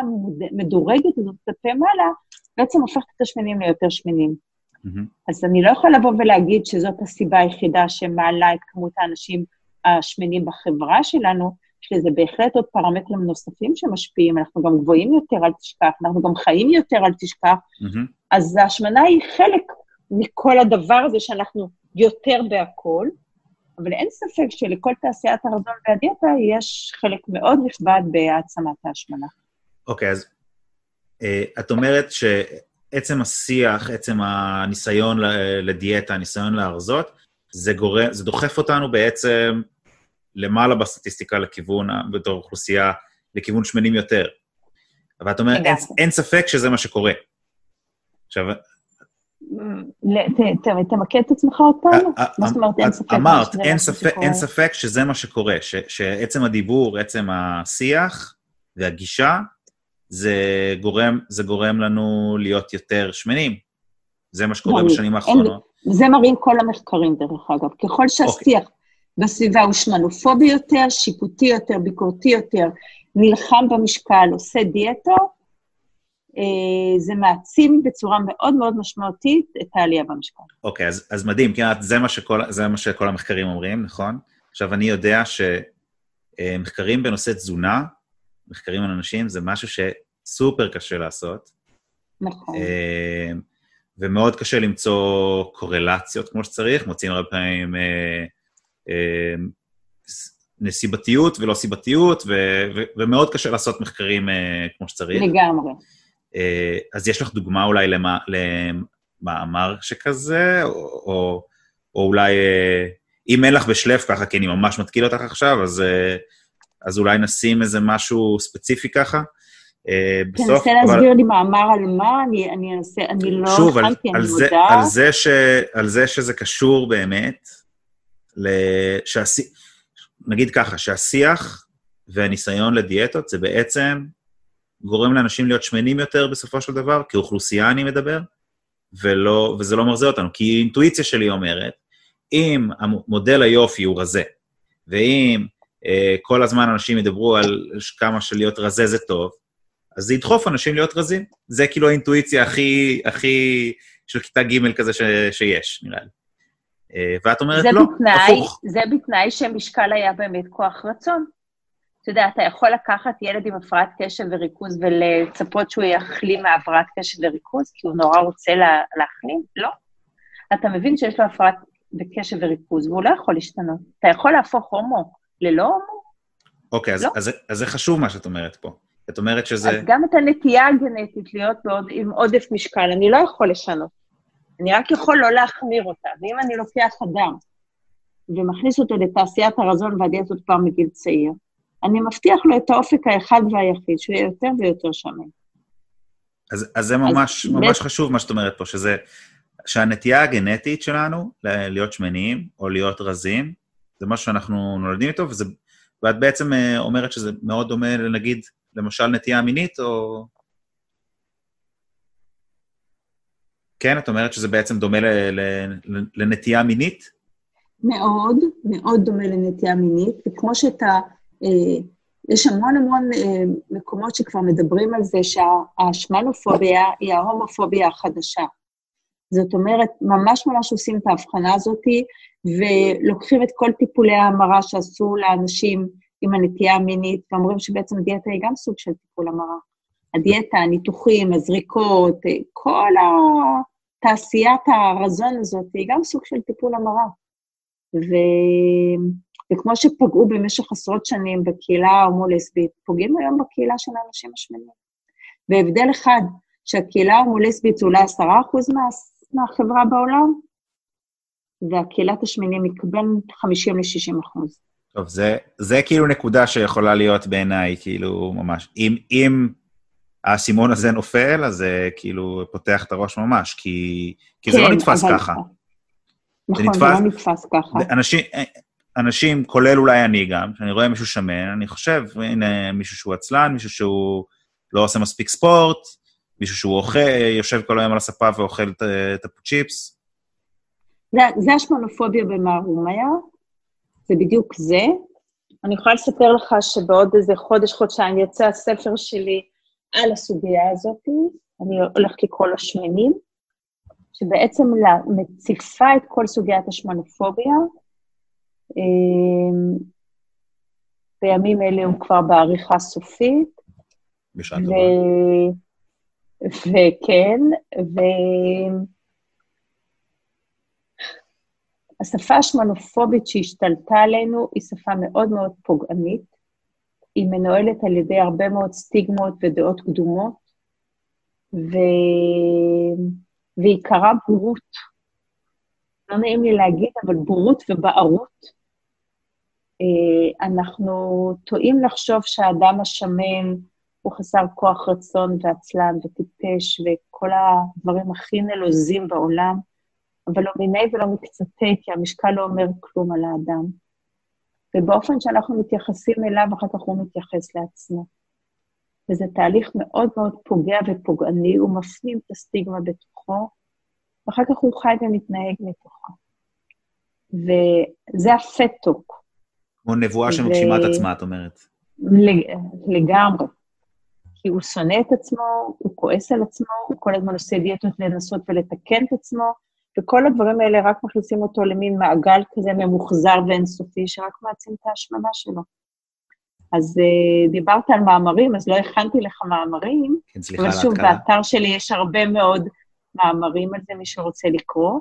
המדורגת הזאת כלפי מעלה, בעצם הופכת את השמנים ליותר שמנים. Mm-hmm. אז אני לא יכולה לבוא ולהגיד שזאת הסיבה היחידה שמעלה את כמות האנשים השמנים בחברה שלנו, יש לזה בהחלט עוד פרמטרים נוספים שמשפיעים, אנחנו גם גבוהים יותר, אל תשכח, אנחנו גם חיים יותר, אל תשכח. Mm-hmm. אז ההשמנה היא חלק מכל הדבר הזה שאנחנו יותר בהכול, אבל אין ספק שלכל תעשיית הרזון והדיאטה יש חלק מאוד נכבד בהעצמת ההשמנה. אוקיי, okay, אז uh, את אומרת שעצם השיח, עצם הניסיון לדיאטה, הניסיון להרזות, זה, גורם, זה דוחף אותנו בעצם למעלה בסטטיסטיקה לכיוון, בתור אוכלוסייה, לכיוון שמנים יותר. אבל את אומרת, אין, אין ספק שזה מה שקורה. עכשיו, תמקד את עצמך עוד פעם? מה זאת אומרת אין ספק? אמרת, אין ספק שזה מה שקורה, שעצם הדיבור, עצם השיח והגישה, זה גורם, זה גורם לנו להיות יותר שמנים. זה מה שקורה בשנים האחרונות. זה מראים כל המחקרים, דרך אגב. ככל שהשיח אוקיי. בסביבה הוא שמנופובי יותר, שיפוטי יותר, ביקורתי יותר, נלחם במשקל, עושה דיאטו, אה, זה מעצים בצורה מאוד מאוד משמעותית את העלייה במשקל. אוקיי, okay, אז, אז מדהים, כי זה מה, שכל, זה מה שכל המחקרים אומרים, נכון? עכשיו, אני יודע שמחקרים בנושא תזונה, מחקרים על אנשים, זה משהו שסופר קשה לעשות. נכון. אה, ומאוד קשה למצוא קורלציות כמו שצריך, מוצאים הרבה פעמים אה, אה, נסיבתיות ולא סיבתיות, ו- ו- ומאוד קשה לעשות מחקרים אה, כמו שצריך. לגמרי. אה, אז יש לך דוגמה אולי למה, למאמר שכזה, או, או, או אולי, אה, אם אין לך בשלף ככה, כי אני ממש מתקיל אותך עכשיו, אז, אה, אז אולי נשים איזה משהו ספציפי ככה. בסוף, תנסה להסביר לי מאמר על מה, אני, אני אנסה, אני לא שוב, אני מודה. על, זה ש, על זה שזה קשור באמת, לשעשי, נגיד ככה, שהשיח והניסיון לדיאטות זה בעצם גורם לאנשים להיות שמנים יותר בסופו של דבר, כאוכלוסייה אני מדבר, ולא, וזה לא מרזה אותנו. כי האינטואיציה שלי אומרת, אם מודל היופי הוא רזה, ואם אה, כל הזמן אנשים ידברו על כמה שלהיות רזה זה טוב, אז זה ידחוף אנשים להיות רזים. זה כאילו האינטואיציה הכי, הכי של כיתה ג' כזה ש, שיש, נראה לי. אה, ואת אומרת, לא, בתנאי, הפוך. זה בתנאי שמשקל היה באמת כוח רצון. אתה יודע, אתה יכול לקחת ילד עם הפרעת קשב וריכוז ולצפות שהוא יחלים מהפרעת קשב וריכוז, כי הוא נורא רוצה לה, להחלים? לא. אתה מבין שיש לו הפרעת קשב וריכוז, והוא לא יכול להשתנות. אתה יכול להפוך הומו ללא הומו? אוקיי, אז, לא. אז, אז, זה חשוב מה שאת אומרת פה. את אומרת שזה... אז גם את הנטייה הגנטית להיות בעוד, עם עודף משקל, אני לא יכול לשנות. אני רק יכול לא להחמיר אותה. ואם אני לוקח אדם ומכניס אותו לתעשיית הרזון והדיאטות כבר מגיל צעיר, אני מבטיח לו את האופק האחד והיחיד, שהוא יהיה יותר ויותר שמן. אז, אז זה ממש, אז ממש ב... חשוב מה שאת אומרת פה, שזה, שהנטייה הגנטית שלנו להיות שמנים או להיות רזים, זה משהו שאנחנו נולדים איתו, וזה, ואת בעצם אה, אומרת שזה מאוד דומה, נגיד, למשל נטייה מינית, או... כן, את אומרת שזה בעצם דומה ל, ל, לנטייה מינית? מאוד, מאוד דומה לנטייה מינית, וכמו שאתה אה, יש המון המון אה, מקומות שכבר מדברים על זה שהשמנופוביה היא ההומופוביה החדשה. זאת אומרת, ממש ממש עושים את ההבחנה הזאת, ולוקחים את כל טיפולי ההמרה שעשו לאנשים עם הנטייה המינית, ואומרים שבעצם דיאטה היא גם סוג של טיפול המרה. הדיאטה, הניתוחים, הזריקות, כל תעשיית הרזון הזאת היא גם סוג של טיפול המרה. ו... וכמו שפגעו במשך עשרות שנים בקהילה ההומו-לסבית, פוגעים היום בקהילה של האנשים השמנים. והבדל אחד, שהקהילה ההומו-לסבית זה אולי עשרה אחוז מה, מהחברה בעולם, והקהילת השמנים היא בין 50 ל-60 אחוז. טוב, זה, זה כאילו נקודה שיכולה להיות בעיניי, כאילו, ממש. אם, אם האסימון הזה נופל, אז זה כאילו פותח את הראש ממש, כי, כי כן, זה לא כן, נתפס אבל... ככה. נכון, זה, נתפס, זה לא נתפס ככה. אנשים, אנשים, כולל אולי אני גם, כשאני רואה מישהו שמן, אני חושב, הנה מישהו שהוא עצלן, מישהו שהוא לא עושה מספיק ספורט, מישהו שהוא אוכל, יושב כל היום על הספה ואוכל את הפוצ'יפס. זה, זה השמנופוביה במערומיה, זה בדיוק זה. אני יכולה לספר לך שבעוד איזה חודש, חודשיים יצא הספר שלי על הסוגיה הזאת, אני הולכת לקרוא לו שמנים, שבעצם מציפה את כל סוגיית השמנופוביה. אמ, בימים אלה הוא כבר בעריכה סופית. בשעה טובה. וכן, ו... השפה השמנופובית שהשתלטה עלינו היא שפה מאוד מאוד פוגענית. היא מנוהלת על ידי הרבה מאוד סטיגמות ודעות קדומות, ו... ועיקרה בורות. לא נעים לי להגיד, אבל בורות ובערות. אה, אנחנו טועים לחשוב שהאדם השמן הוא חסר כוח רצון ועצלן וטיפש וכל הדברים הכי נלוזים בעולם. אבל לא מיני ולא מקצתי, כי המשקל לא אומר כלום על האדם. ובאופן שאנחנו מתייחסים אליו, אחר כך הוא מתייחס לעצמו. וזה תהליך מאוד מאוד פוגע ופוגעני, הוא מפנים את הסטיגמה בתוכו, ואחר כך הוא חי ומתנהג מתוכו. וזה הפטוק. כמו נבואה שמגשימה ו... את עצמה, את אומרת. לגמרי. כי הוא שונא את עצמו, הוא כועס על עצמו, הוא כל הזמן עושה דיאטות לנסות ולתקן את עצמו, וכל הדברים האלה רק מכניסים אותו למין מעגל כזה ממוחזר ואינסופי, שרק מעצים את ההשמנה שלו. אז uh, דיברת על מאמרים, אז לא הכנתי לך מאמרים, כן, סליחה על ההתקלה. אבל שוב, באתר שלי יש הרבה מאוד מאמרים על זה, מי שרוצה לקרוא.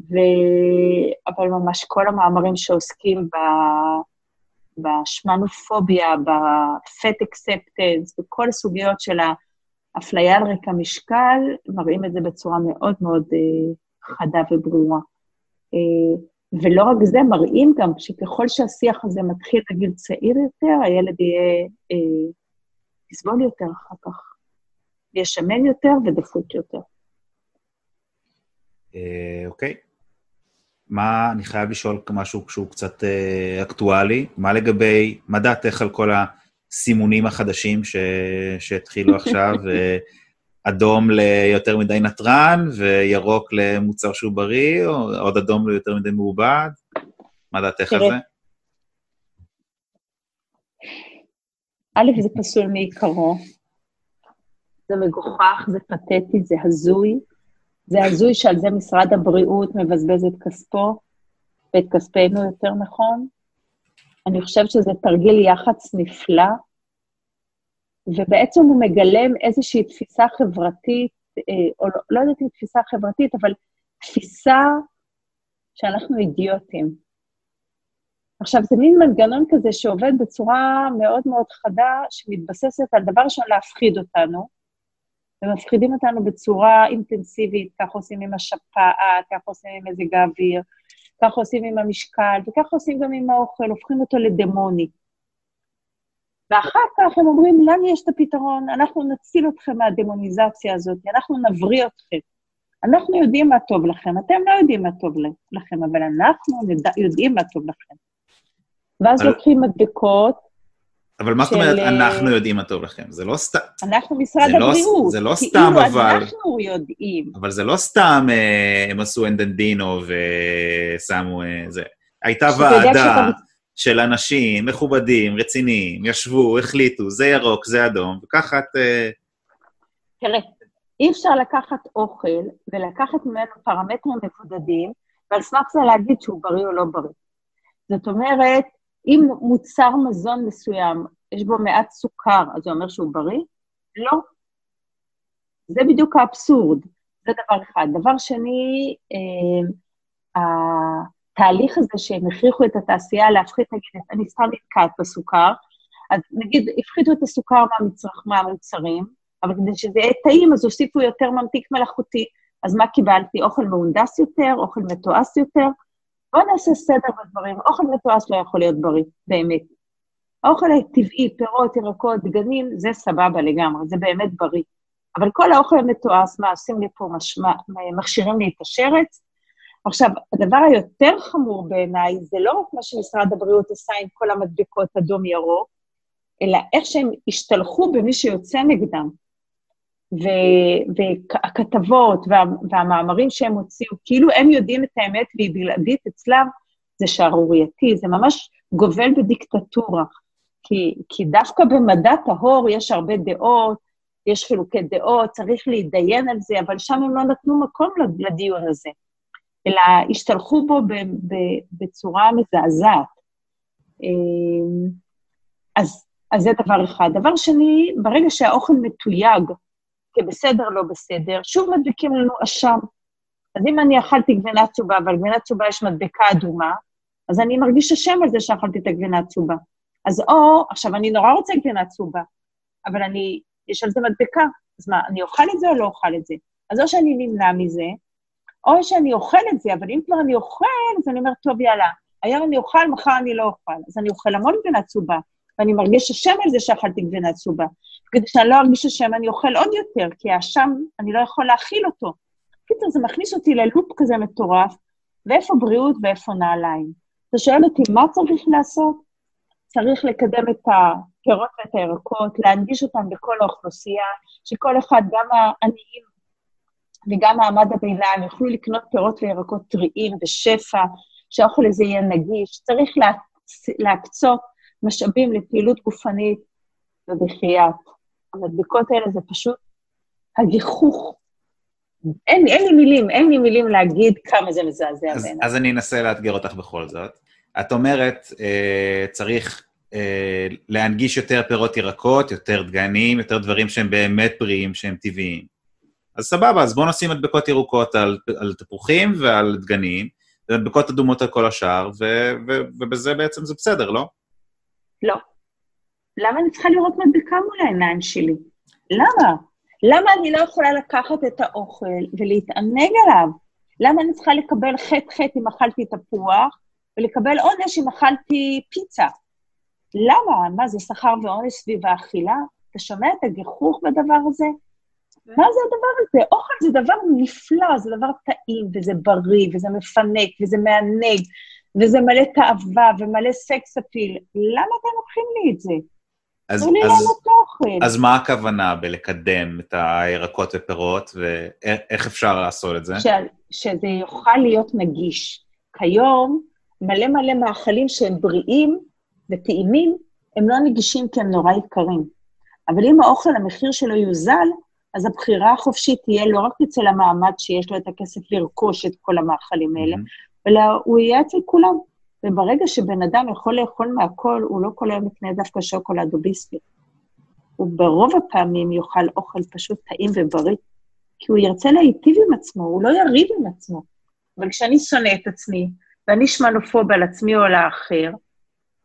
ו... אבל ממש כל המאמרים שעוסקים ב... בשמנופוביה, בפט אקספטנס, בכל הסוגיות של האפליה על רקע משקל, מראים את זה בצורה מאוד מאוד uh, חדה וברורה. אה, ולא רק זה, מראים גם שככל שהשיח הזה מתחיל בגיל צעיר יותר, הילד יהיה, אה, יסבול יותר אחר כך. יהיה שמן יותר ודפוק יותר. אה, אוקיי. מה, אני חייב לשאול משהו שהוא קצת אקטואלי. מה לגבי, מה דעתך על כל הסימונים החדשים שהתחילו עכשיו? אדום ליותר מדי נתרן, וירוק למוצר שהוא בריא, או עוד אדום ליותר מדי מעובד? מה דעתך על זה? א', זה פסול מעיקרו. זה מגוחך, זה פתטי, זה הזוי. זה הזוי שעל זה משרד הבריאות מבזבז את כספו, ואת כספנו יותר נכון. אני חושבת שזה תרגיל יח"צ נפלא, ובעצם הוא מגלם איזושהי תפיסה חברתית, אה, או לא, לא יודעת אם תפיסה חברתית, אבל תפיסה שאנחנו אידיוטים. עכשיו, זה מין מנגנון כזה שעובד בצורה מאוד מאוד חדה, שמתבססת על דבר ראשון להפחיד אותנו, ומפחידים אותנו בצורה אינטנסיבית, כך עושים עם השפעת, כך עושים עם מזג האוויר, כך עושים עם המשקל, וכך עושים גם עם האוכל, הופכים אותו לדמוני. ואחר כך הם אומרים, לנו יש את הפתרון, אנחנו נציל אתכם מהדמוניזציה הזאת, אנחנו נבריא אתכם. אנחנו יודעים מה טוב לכם, אתם לא יודעים מה טוב לכם, אבל אנחנו נדע, יודעים מה טוב לכם. ואז. לוקחים מדבקות. אבל מה זאת אומרת, של... אנחנו יודעים מה טוב לכם? זה לא סתם... אנחנו משרד לא הבריאות. לא, זה לא סתם, אבל... כאילו אנחנו יודעים. אבל זה לא סתם אה, הם עשו אנדנדינו ושמו... אה, זה. הייתה ועדה... של אנשים מכובדים, רציניים, ישבו, החליטו, זה ירוק, זה אדום, וככה את... אה, תראה, אי אפשר לקחת אוכל ולקחת ממנו פרמטרים מבודדים, ועל סמך זה להגיד שהוא בריא או לא בריא. זאת אומרת, אם מוצר מזון מסוים, יש בו מעט סוכר, אז זה אומר שהוא בריא? לא. זה בדיוק האבסורד. זה דבר אחד. דבר שני, אה, התהליך הזה שהם הכריחו את התעשייה להפחית, נגיד, אני סתם נתקעת בסוכר, אז נגיד, הפחיתו את הסוכר מהמצרך, מהמוצרים, אבל כדי שזה יהיה טעים, אז הוסיפו יותר ממתיק מלאכותי. אז מה קיבלתי? אוכל מהונדס יותר, אוכל מתועש יותר? בואו נעשה סדר בדברים. אוכל מתועש לא יכול להיות בריא, באמת. האוכל הטבעי, פירות, ירקות, דגנים, זה סבבה לגמרי, זה באמת בריא. אבל כל האוכל המתועש, מה, עושים לי פה משמע, מכשירים לי את השרץ. עכשיו, הדבר היותר חמור בעיניי, זה לא רק מה שמשרד הבריאות עשה עם כל המדבקות אדום-ירוק, אלא איך שהם השתלחו במי שיוצא נגדם. והכתבות וה, והמאמרים שהם הוציאו, כאילו הם יודעים את האמת והיא בלעדית אצלם, זה שערורייתי, זה ממש גובל בדיקטטורה. כי, כי דווקא במדע טהור יש הרבה דעות, יש חילוקי דעות, צריך להתדיין על זה, אבל שם הם לא נתנו מקום לדיון הזה, אלא השתלחו בו ב, ב, בצורה מזעזעת. אמ, אז, אז זה דבר אחד. דבר שני, ברגע שהאוכל מתויג כבסדר, לא בסדר, שוב מדביקים לנו אשם. אז אם אני אכלתי גבינה צהובה, ועל גבינה צהובה יש מדבקה אדומה, אז אני מרגיש אשם על זה שאכלתי את הגבינה הצהובה. אז או, עכשיו, אני נורא רוצה גבינה צהובה, אבל אני, יש על זה מדבקה, אז מה, אני אוכל את זה או לא אוכל את זה? אז או שאני נמנע מזה, או שאני אוכל את זה, אבל אם כבר אני אוכל, אז אני אומרת, טוב, יאללה, היום אני אוכל, מחר אני לא אוכל. אז אני אוכל המון גבינה צהובה, ואני מרגיש אשם על זה שאכלתי גבינה צהובה. כדי שאני לא ארגיש אשם, אני אוכל עוד יותר, כי האשם, אני לא יכול להכיל אותו. קיצור, זה מכניס אותי ללופ כזה מטורף, ואיפה בריאות ואיפה נעליים. אתה שואל אותי, מה צריך לעשות? צריך לקדם את הפירות ואת הירקות, להנגיש אותם בכל האוכלוסייה, שכל אחד, גם העניים וגם מעמד הביניים, יוכלו לקנות פירות וירקות טריים בשפע, שהאוכל הזה יהיה נגיש. צריך להקצות משאבים לפעילות גופנית ובחייאת. המדבקות האלה זה פשוט הגיחוך. אין, אין לי מילים, אין לי מילים להגיד כמה זה מזעזע בעיניי. אז אני אנסה לאתגר אותך בכל זאת. את אומרת, אה, צריך אה, להנגיש יותר פירות ירקות, יותר דגנים, יותר דברים שהם באמת בריאים, שהם טבעיים. אז סבבה, אז בואו נשים מדבקות ירוקות על, על תפוחים ועל דגנים, ומדבקות אדומות על כל השאר, ו, ו, ובזה בעצם זה בסדר, לא? לא. למה אני צריכה לראות מדבקה מול העיניים שלי? למה? למה אני לא יכולה לקחת את האוכל ולהתענג עליו? למה אני צריכה לקבל חטא-חטא אם אכלתי תפוח, ולקבל עונש אם אכלתי פיצה? למה? מה, זה שכר ועונש סביב האכילה? אתה שומע את הגיחוך בדבר הזה? מה זה הדבר הזה? אוכל זה דבר נפלא, זה דבר טעים, וזה בריא, וזה מפנק, וזה מענג, וזה מלא תאווה ומלא סקס אפיל. למה אתם לוקחים לי את זה? אז, אז, אז מה הכוונה בלקדם את הירקות ופירות, ואיך אפשר לעשות את זה? ש, שזה יוכל להיות נגיש. כיום, מלא מלא מאכלים שהם בריאים וטעימים, הם לא נגישים כי הם נורא יקרים. אבל אם האוכל, המחיר שלו יוזל, אז הבחירה החופשית תהיה לא רק אצל המעמד שיש לו את הכסף לרכוש את כל המאכלים האלה, mm-hmm. אלא הוא יהיה אצל כולם. וברגע שבן אדם יכול לאכול מהכל, הוא לא כל היום יקנה דווקא שוקולד או ביסקט. הוא ברוב הפעמים יאכל אוכל פשוט טעים ובריא, כי הוא ירצה להיטיב עם עצמו, הוא לא יריב עם עצמו. אבל כשאני שונא את עצמי, ואני שמנופוב על עצמי או על האחר,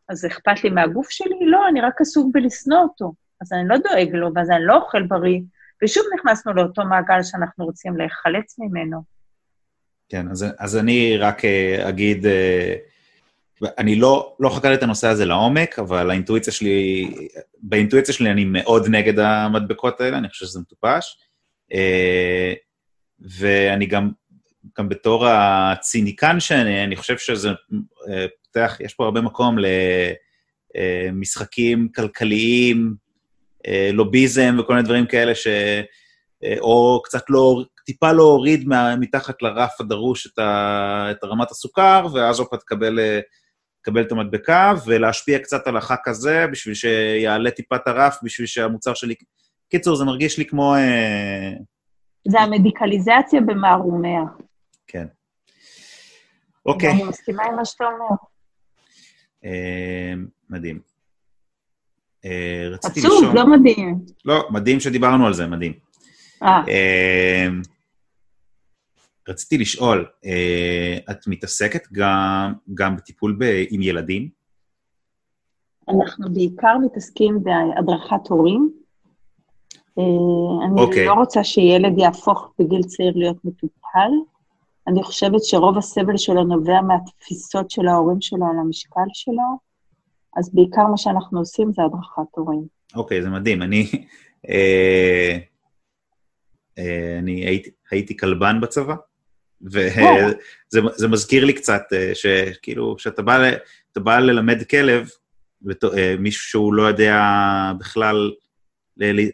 אז אכפת לי מהגוף שלי? לא, אני רק עסוק בלשנוא אותו. אז אני לא דואג לו, ואז אני לא אוכל בריא, ושוב נכנסנו לאותו מעגל שאנחנו רוצים להיחלץ ממנו. כן, אז, אז אני רק אה, אגיד, אה, אני לא, לא חקרתי את הנושא הזה לעומק, אבל האינטואיציה שלי, באינטואיציה שלי אני מאוד נגד המדבקות האלה, אני חושב שזה מטופש. אה, ואני גם, גם בתור הציניקן שאני, אני חושב שזה פותח, יש פה הרבה מקום למשחקים כלכליים, לוביזם וכל מיני דברים כאלה, ש... או קצת לא, טיפה להוריד מה, מתחת לרף הדרוש את, ה, את רמת הסוכר, ואז עוד פעם תקבל לקבל את המדבקה, ולהשפיע קצת על הח"כ הזה, בשביל שיעלה טיפה את הרף, בשביל שהמוצר שלי... קיצור, זה מרגיש לי כמו... אה... זה המדיקליזציה במערומיה. כן. אוקיי. אני מסכימה עם מה שאתה אומר. אה, מדהים. אה, רציתי לשאול... עצוב, לא מדהים. לא, מדהים שדיברנו על זה, מדהים. רציתי לשאול, אה, את מתעסקת גם, גם בטיפול ב, עם ילדים? אנחנו בעיקר מתעסקים בהדרכת הורים. אה, אני okay. אוקיי. לא רוצה שילד יהפוך בגיל צעיר להיות מטופל. אני חושבת שרוב הסבל שלו נובע מהתפיסות של ההורים שלו על המשקל שלו, אז בעיקר מה שאנחנו עושים זה הדרכת הורים. אוקיי, זה מדהים. אני, אה, אה, אני הייתי, הייתי כלבן בצבא, וזה זה מזכיר לי קצת, אה, שכאילו, כשאתה בא, בא ללמד כלב, אה, מישהו שהוא לא יודע בכלל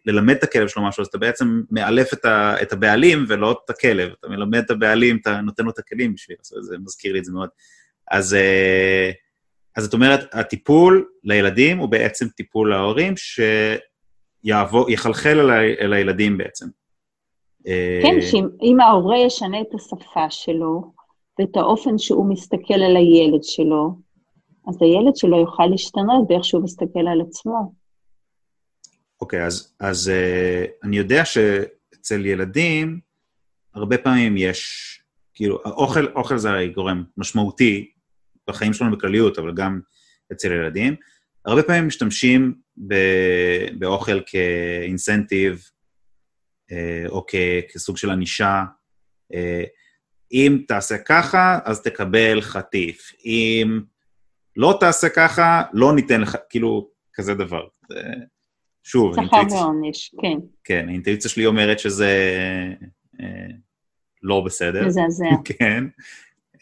ללמד את הכלב שלו משהו, אז אתה בעצם מאלף את, ה, את הבעלים ולא את הכלב. אתה מלמד את הבעלים, אתה נותן לו את הכלים בשביל לעשות זה מזכיר לי את זה מאוד. אז, אה, אז את אומרת, הטיפול לילדים הוא בעצם טיפול להורים שיחלחל אל, ה, אל הילדים בעצם. כן, שאם ההורה ישנה את השפה שלו ואת האופן שהוא מסתכל על הילד שלו, אז הילד שלו יוכל להשתנות באיך שהוא מסתכל על עצמו. אוקיי, אז, אז uh, אני יודע שאצל ילדים, הרבה פעמים יש, כאילו, האוכל, אוכל זה הרי גורם משמעותי בחיים שלנו בכלליות, אבל גם אצל ילדים. הרבה פעמים משתמשים ב, באוכל כאינסנטיב, או כ, כסוג של ענישה. Uh, אם תעשה ככה, אז תקבל חטיף. אם לא תעשה ככה, לא ניתן לך, כאילו, כזה דבר. שוב, האינטואיציה... שכר ועונש, כן. כן, האינטואיציה שלי אומרת שזה אה, לא בסדר. מזעזע. כן.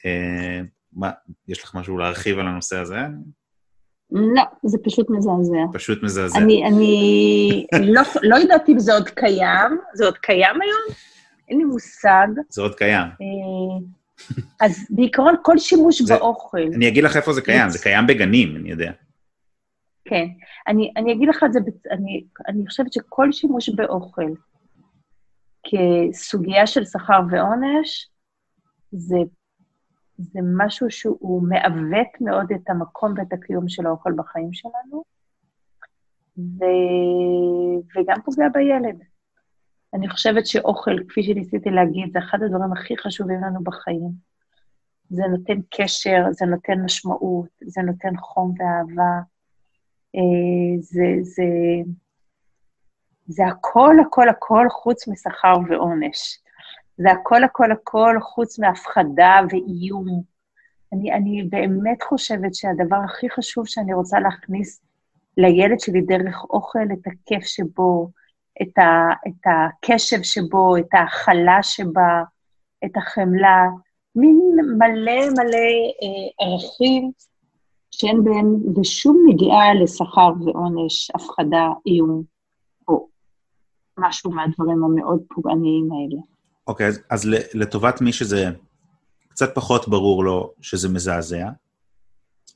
אה, מה, יש לך משהו להרחיב על הנושא הזה? לא, זה פשוט מזעזע. פשוט מזעזע. אני, אני לא, לא יודעת אם זה עוד קיים, זה עוד קיים היום? אין לי מושג. זה עוד קיים. אה, אז בעיקרון כל שימוש זה, באוכל... אני אגיד לך איפה זה קיים, זה קיים בגנים, אני יודע. כן. אני, אני אגיד לך את זה, אני, אני חושבת שכל שימוש באוכל כסוגיה של שכר ועונש, זה, זה משהו שהוא מעוות מאוד את המקום ואת הקיום של האוכל בחיים שלנו, ו, וגם פוגע בילד. אני חושבת שאוכל, כפי שניסיתי להגיד, זה אחד הדברים הכי חשובים לנו בחיים. זה נותן קשר, זה נותן משמעות, זה נותן חום ואהבה. אה, זה, זה, זה הכל, הכל, הכל חוץ משכר ועונש. זה הכל, הכל, הכל חוץ מהפחדה ואיום. אני, אני באמת חושבת שהדבר הכי חשוב שאני רוצה להכניס לילד שלי דרך אוכל, את הכיף שבו, את, ה, את הקשב שבו, את ההכלה שבה, את החמלה, מין מלא מלא אה, ערכים שאין בהם ושום נגיעה לשכר ועונש, הפחדה, איום, או משהו מהדברים המאוד פוגעניים האלה. אוקיי, okay, אז, אז לטובת מי שזה קצת פחות ברור לו שזה מזעזע,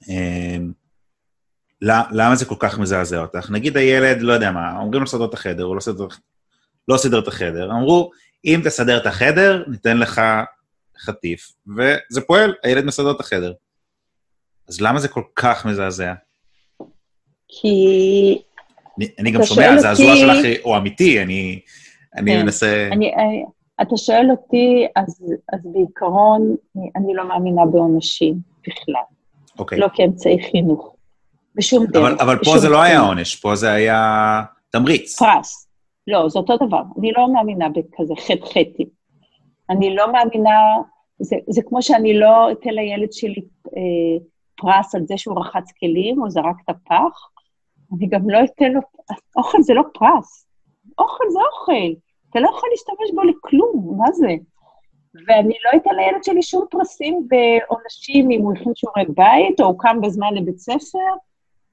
אמ, למה זה כל כך מזעזע אותך? נגיד הילד, לא יודע מה, אומרים לו לסדר את החדר, הוא לא סידר, לא סידר את החדר, אמרו, אם תסדר את החדר, ניתן לך חטיף, וזה פועל, הילד מסדר את החדר. אז למה זה כל כך מזעזע? כי... אני, אני גם שומע, הזעזוע אותי... שלך הוא אמיתי, אני, אני כן. מנסה... אני, אני, אתה שואל אותי, אז, אז בעיקרון, אני, לא מאמינה בעונשים בכלל. אוקיי. לא כאמצעי חינוך. בשום דרך. אבל, אבל פה זה לא היה עונש, פה זה היה תמריץ. פרס. לא, זה אותו דבר. אני לא מאמינה בכזה חטא-חטי. אני לא מאמינה, זה, זה כמו שאני לא אתן לילד שלי אה, פרס על זה שהוא רחץ כלים או זרק את הפח, אני גם לא אתן לו, אוכל זה לא פרס, אוכל זה אוכל, אתה לא יכול להשתמש בו לכלום, מה זה? ואני לא אתן לילד שלי שום פרסים בעונשים אם הוא הכין שיעורי בית או הוא קם בזמן לבית ספר.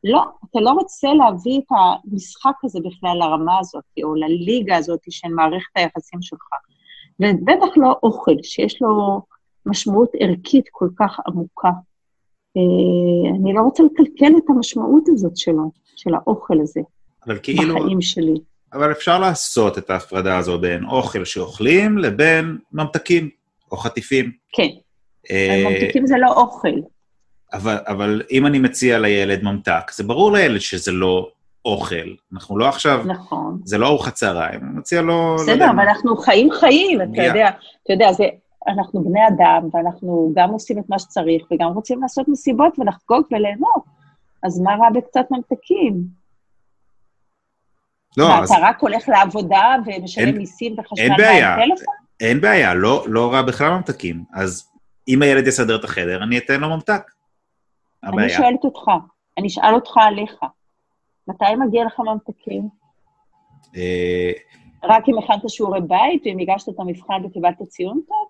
לא, אתה לא רוצה להביא את המשחק הזה בכלל לרמה הזאת, או לליגה הזאת של מערכת היחסים שלך. ובטח לא אוכל, שיש לו משמעות ערכית כל כך עמוקה. אה, אני לא רוצה לקלקל את המשמעות הזאת שלו, של האוכל הזה, אבל כאילו, בחיים שלי. אבל אפשר לעשות את ההפרדה הזו בין אוכל שאוכלים לבין ממתקים או חטיפים. כן, אה, ממתקים זה לא אוכל. אבל, אבל אם אני מציע לילד ממתק, זה ברור לילד שזה לא אוכל. אנחנו לא עכשיו... נכון. זה לא ארוחת צהריים, אני מציע לו... לא בסדר, לא אבל אנחנו חיים חיים, אתה יודע. אתה יודע, זה, אנחנו בני אדם, ואנחנו גם עושים את מה שצריך, וגם רוצים לעשות מסיבות ולחגוג וליהנות. אז מה רע בקצת ממתקים? לא, מה, אז... אתה רק הולך לעבודה ומשלם מיסים וחשמל מהטלפון? אין בעיה, לא, לא רע בכלל ממתקים. אז אם הילד יסדר את החדר, אני אתן לו ממתק. אני שואלת אותך, אני אשאל אותך עליך. מתי מגיע לך ממתקים? אה, רק אם הכנת שיעורי בית, ואם הגשת את המבחן וקיבלת ציון טוב?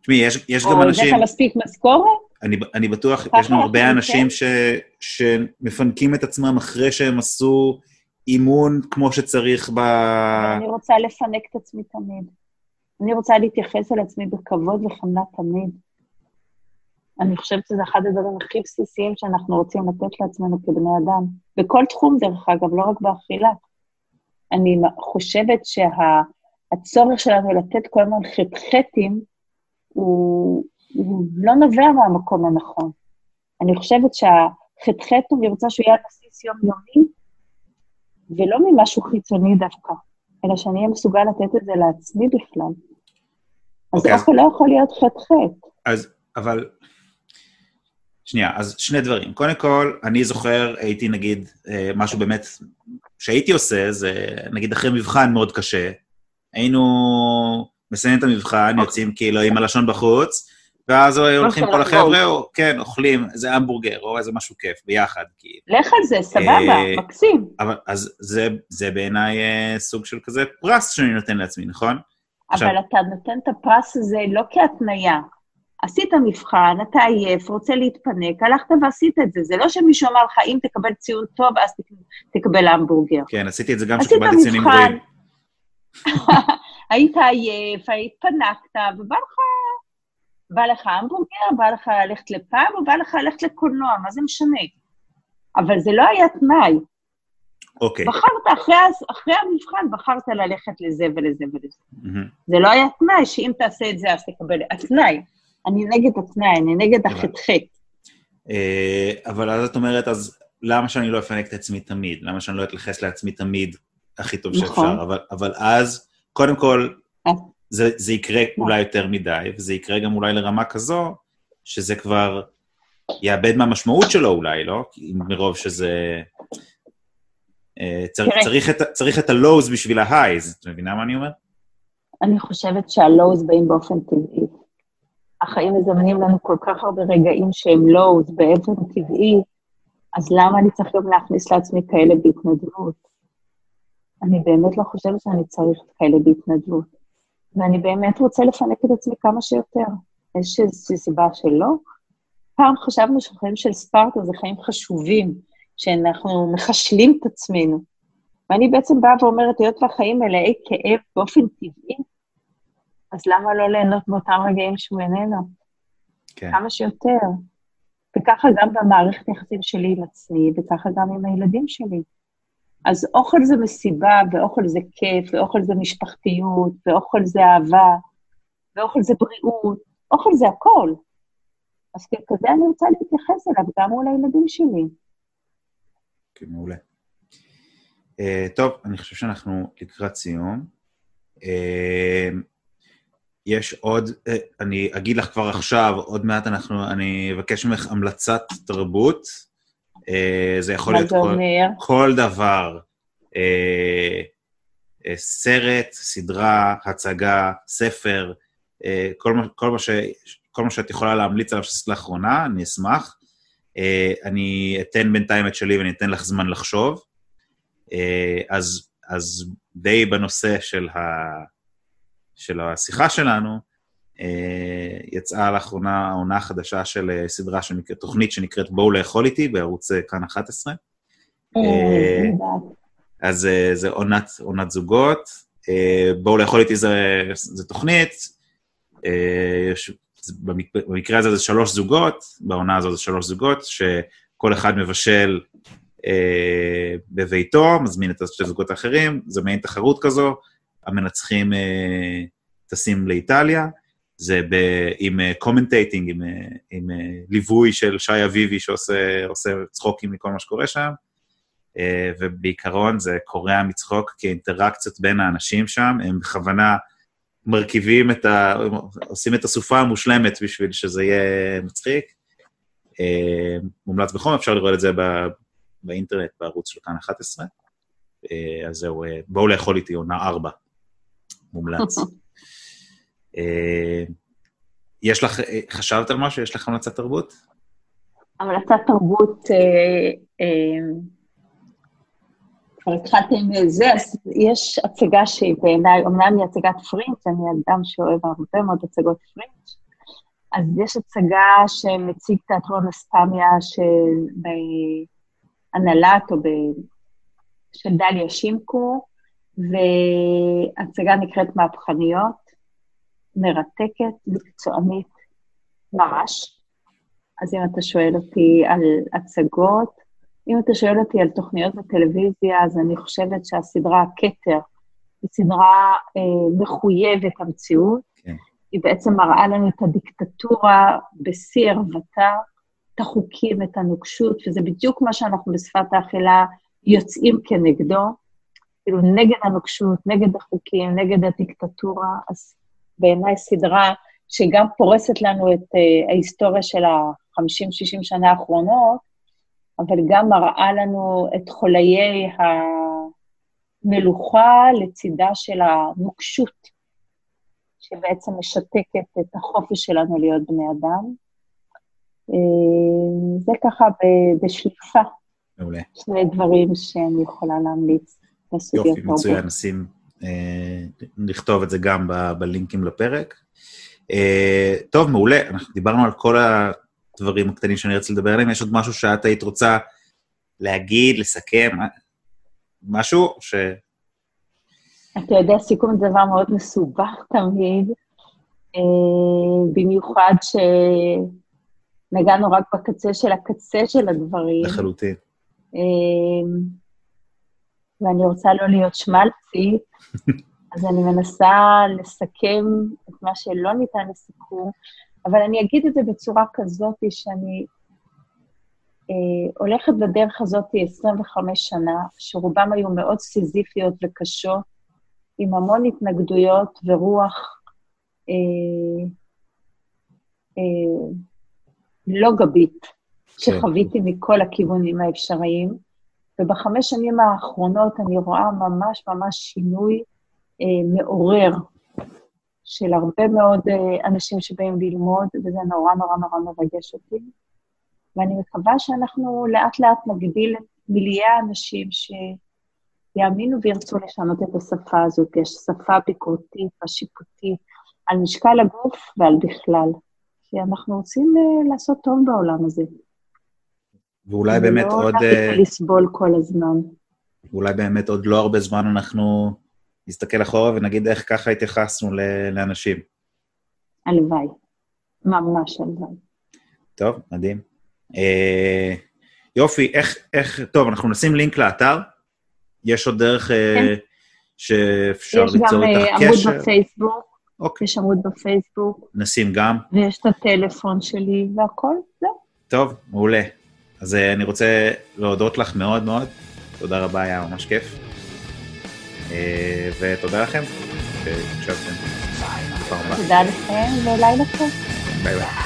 תשמעי, יש, יש גם או אנשים... הבאת מספיק משכורת? אני, אני בטוח, יש לנו הרבה אנשים. ש, שמפנקים את עצמם אחרי שהם עשו אימון כמו שצריך ב... אני רוצה לפנק את עצמי תמיד. אני רוצה להתייחס אל עצמי בכבוד וחמלה תמיד. אני חושבת שזה אחד הדברים הכי בסיסיים שאנחנו רוצים לתת לעצמנו כבני אדם. בכל תחום, דרך אגב, לא רק באכילה. אני חושבת שהצורך שלנו לתת כל הזמן חטחטים, הוא, הוא לא נובע מהמקום הנכון. אני חושבת שהחטחט, אני רוצה שהוא יהיה על בסיס יומיומי, ולא ממשהו חיצוני דווקא, אלא שאני אהיה מסוגל לתת את זה לעצמי בכלל. אז אז- אוכל לא יכול להיות חטחט. אז, אבל... שנייה, אז שני דברים. קודם כל, אני זוכר, הייתי נגיד, אה, משהו באמת שהייתי עושה, זה נגיד אחרי מבחן מאוד קשה, היינו מסיימים את המבחן, אוקיי. יוצאים כאילו עם הלשון בחוץ, ואז הולכים כל. החבר'ה, או, כן, אוכלים איזה המבורגר, או איזה משהו כיף, ביחד, כאילו. לך על זה, סבבה, אה, מקסים. אבל אז זה, זה בעיניי אה, סוג של כזה פרס שאני נותן לעצמי, נכון? אבל אתה נותן את הפרס הזה לא כהתניה. עשית מבחן, אתה עייף, רוצה להתפנק, הלכת ועשית את זה. זה לא שמישהו אמר לך, אם תקבל ציון טוב, אז תק- תקבל המבורגר. כן, עשיתי את זה גם כשקיבלתי ציונים. גבוהים. היית עייף, התפנקת, ובא לך, בא לך המבורגר, בא לך ללכת לפאב, או בא לך ללכת לקולנוע, מה זה משנה? אבל זה לא היה תנאי. אוקיי. בחרת, אחרי, אחרי המבחן, בחרת ללכת לזה ולזה ולזה. מהמם. זה לא היה תנאי שאם תעשה את זה, אז תקבל... התנאי. אני נגד התנאי, אני נגד. החטחט. אה, אבל אז את אומרת, אז למה שאני לא אפנק את עצמי תמיד? למה שאני לא אתייחס לעצמי תמיד הכי טוב נכון. שאפשר? אבל, אבל אז, קודם כל, אה. זה, זה יקרה אולי יותר מדי, וזה יקרה גם אולי לרמה כזו, שזה כבר יאבד מהמשמעות שלו אולי, לא? מרוב שזה... אה, צר. צריך, את, צריך את ה-lows בשביל ה-highs, את מבינה מה אני אומר? אני חושבת שהלואוז באים באופן טבעי. החיים מזמנים לנו כל כך הרבה רגעים שהם לואוז באופן טבעי, אז למה אני צריך גם להכניס לעצמי כאלה בהתנדבות? אני באמת לא חושבת שאני צריך כאלה בהתנדבות. ואני באמת רוצה לפנק את עצמי כמה שיותר. יש איזושהי סיבה שלא. פעם חשבנו שחיים של ספרטה זה חיים חשובים, שאנחנו מחשלים את עצמנו. ואני בעצם באה ואומרת, היות והחיים מלאי כאב באופן טבעי, אז למה לא ליהנות באותם רגעים שהוא איננו? כן. כמה שיותר. וככה גם במערכת היחסים שלי עם עצמי, וככה גם עם הילדים שלי. אז אוכל זה מסיבה, ואוכל זה כיף, ואוכל זה משפחתיות, ואוכל זה אהבה, ואוכל זה בריאות, אוכל זה הכל. אז ככזה אני רוצה להתייחס אליו גם מול הילדים שלי. כן, מעולה. Uh, טוב, אני חושב שאנחנו לקראת סיום. Uh, יש עוד, uh, אני אגיד לך כבר עכשיו, עוד מעט אנחנו, אני אבקש ממך המלצת תרבות. Uh, זה יכול להיות כל? כל דבר. Uh, uh, סרט, סדרה, הצגה, ספר, uh, כל, מה, כל, מה ש, כל מה שאת יכולה להמליץ עליו שעשית לאחרונה, אני אשמח. Uh, אני אתן בינתיים את שלי ואני אתן לך זמן לחשוב. אה, אז, אז די בנושא של, ה, של השיחה שלנו, יצאה לאחרונה העונה החדשה של אה, סדרה שנקראת, תוכנית שנקראת בואו לאכול איתי בערוץ אה, כאן 11. אה, אה, אני יודעת. אז אה, זה עונת, עונת זוגות. אה, בואו לאכול איתי זה, זה תוכנית. אה, יש, במקרה, במקרה הזה זה שלוש זוגות, בעונה הזו זה שלוש זוגות, שכל אחד מבשל אה, בביתו, מזמין את השתי זוגות האחרים, זה מעין תחרות כזו, המנצחים אה, טסים לאיטליה, זה ב, עם commentating, עם, אה, עם אה, ליווי של שי אביבי שעושה עושה צחוקים מכל מה שקורה שם, אה, ובעיקרון זה קורע מצחוק, כי האינטראקציות בין האנשים שם, הם בכוונה מרכיבים את ה... עושים את הסופה המושלמת בשביל שזה יהיה מצחיק. אה, מומלץ בחום, אפשר לראות את זה. באינטרנט, בערוץ של כאן 11. אה, אז זהו, אה, בואו לאכול איתי עונה 4. מומלץ. אה, יש לך, אה, חשבת על משהו? יש לך המלצת תרבות? המלצת תרבות, אה, כבר התחלתי עם זה, אז יש הצגה שהיא בעיניי, אמנם היא הצגת פרינץ', אני אדם שאוהב הרבה מאוד הצגות פרינץ', אז יש הצגה שמציג תיאטרון אספמיה בהנהלת או ב... של דליה שימקו, והצגה נקראת מהפכניות, מרתקת, מקצוענית, ממש. אז אם אתה שואל אותי על הצגות, אם אתה שואל אותי על תוכניות בטלוויזיה, אז אני חושבת שהסדרה כתר היא סדרה אה, מחויבת המציאות. כן. היא בעצם מראה לנו את הדיקטטורה בשיא ערוותה, את החוקים, את הנוקשות, וזה בדיוק מה שאנחנו בשפת האכילה יוצאים כנגדו, כאילו נגד הנוקשות, נגד החוקים, נגד הדיקטטורה, אז בעיניי סדרה שגם פורסת לנו את uh, ההיסטוריה של ה-50-60 שנה האחרונות, אבל גם מראה לנו את חוליי המלוכה לצידה של הנוקשות, שבעצם משתקת את החופש שלנו להיות בני אדם. אה, זה ככה בשליפה. מעולה. שני דברים שאני יכולה להמליץ יופי, מצוין, נשים, נכתוב את זה גם ב- בלינקים לפרק. אה, טוב, מעולה, אנחנו דיברנו על כל הדברים הקטנים שאני רוצה לדבר עליהם. יש עוד משהו שאת היית רוצה להגיד, לסכם, משהו ש... אתה יודע, סיכום זה דבר מאוד מסובך תמיד, אה, במיוחד שנגענו רק בקצה של הקצה של הדברים. לחלוטין. ואני רוצה לא להיות שמלצית, אז אני מנסה לסכם את מה שלא ניתן לסיכום, אבל אני אגיד את זה בצורה כזאת שאני אה, הולכת בדרך הזאת 25 שנה, שרובם היו מאוד סיזיפיות וקשות, עם המון התנגדויות ורוח אה, אה, לא גבית. שחוויתי מכל הכיוונים האפשריים, ובחמש שנים האחרונות אני רואה ממש ממש שינוי אה, מעורר של הרבה מאוד אה, אנשים שבאים ללמוד, וזה נורא נורא נורא מרגש אותי. ואני מקווה שאנחנו לאט לאט נגדיל את מיליי האנשים שיאמינו וירצו לשנות את השפה הזאת. יש שפה ביקורתית ושיפוטית על משקל הגוף ועל בכלל. כי אנחנו רוצים uh, לעשות טוב בעולם הזה. ואולי באמת לא עוד... לא להפסיק לסבול כל הזמן. ואולי באמת עוד לא הרבה זמן אנחנו נסתכל אחורה ונגיד איך ככה התייחסנו לאנשים. הלוואי. ממש הלוואי. טוב, מדהים. אה, יופי, איך, איך, טוב, אנחנו נשים לינק לאתר. יש עוד דרך אה, כן. שאפשר ליצור איתך קשר? יש גם עמוד בפייסבוק. אוקיי. יש עמוד בפייסבוק. נשים גם. ויש את הטלפון שלי והכל, זהו. טוב, מעולה. אז uh, אני רוצה להודות לך מאוד מאוד, תודה רבה, היה ממש כיף. Uh, ותודה לכם שהקשבתם. תודה לכם ולילה טוב. ביי ביי.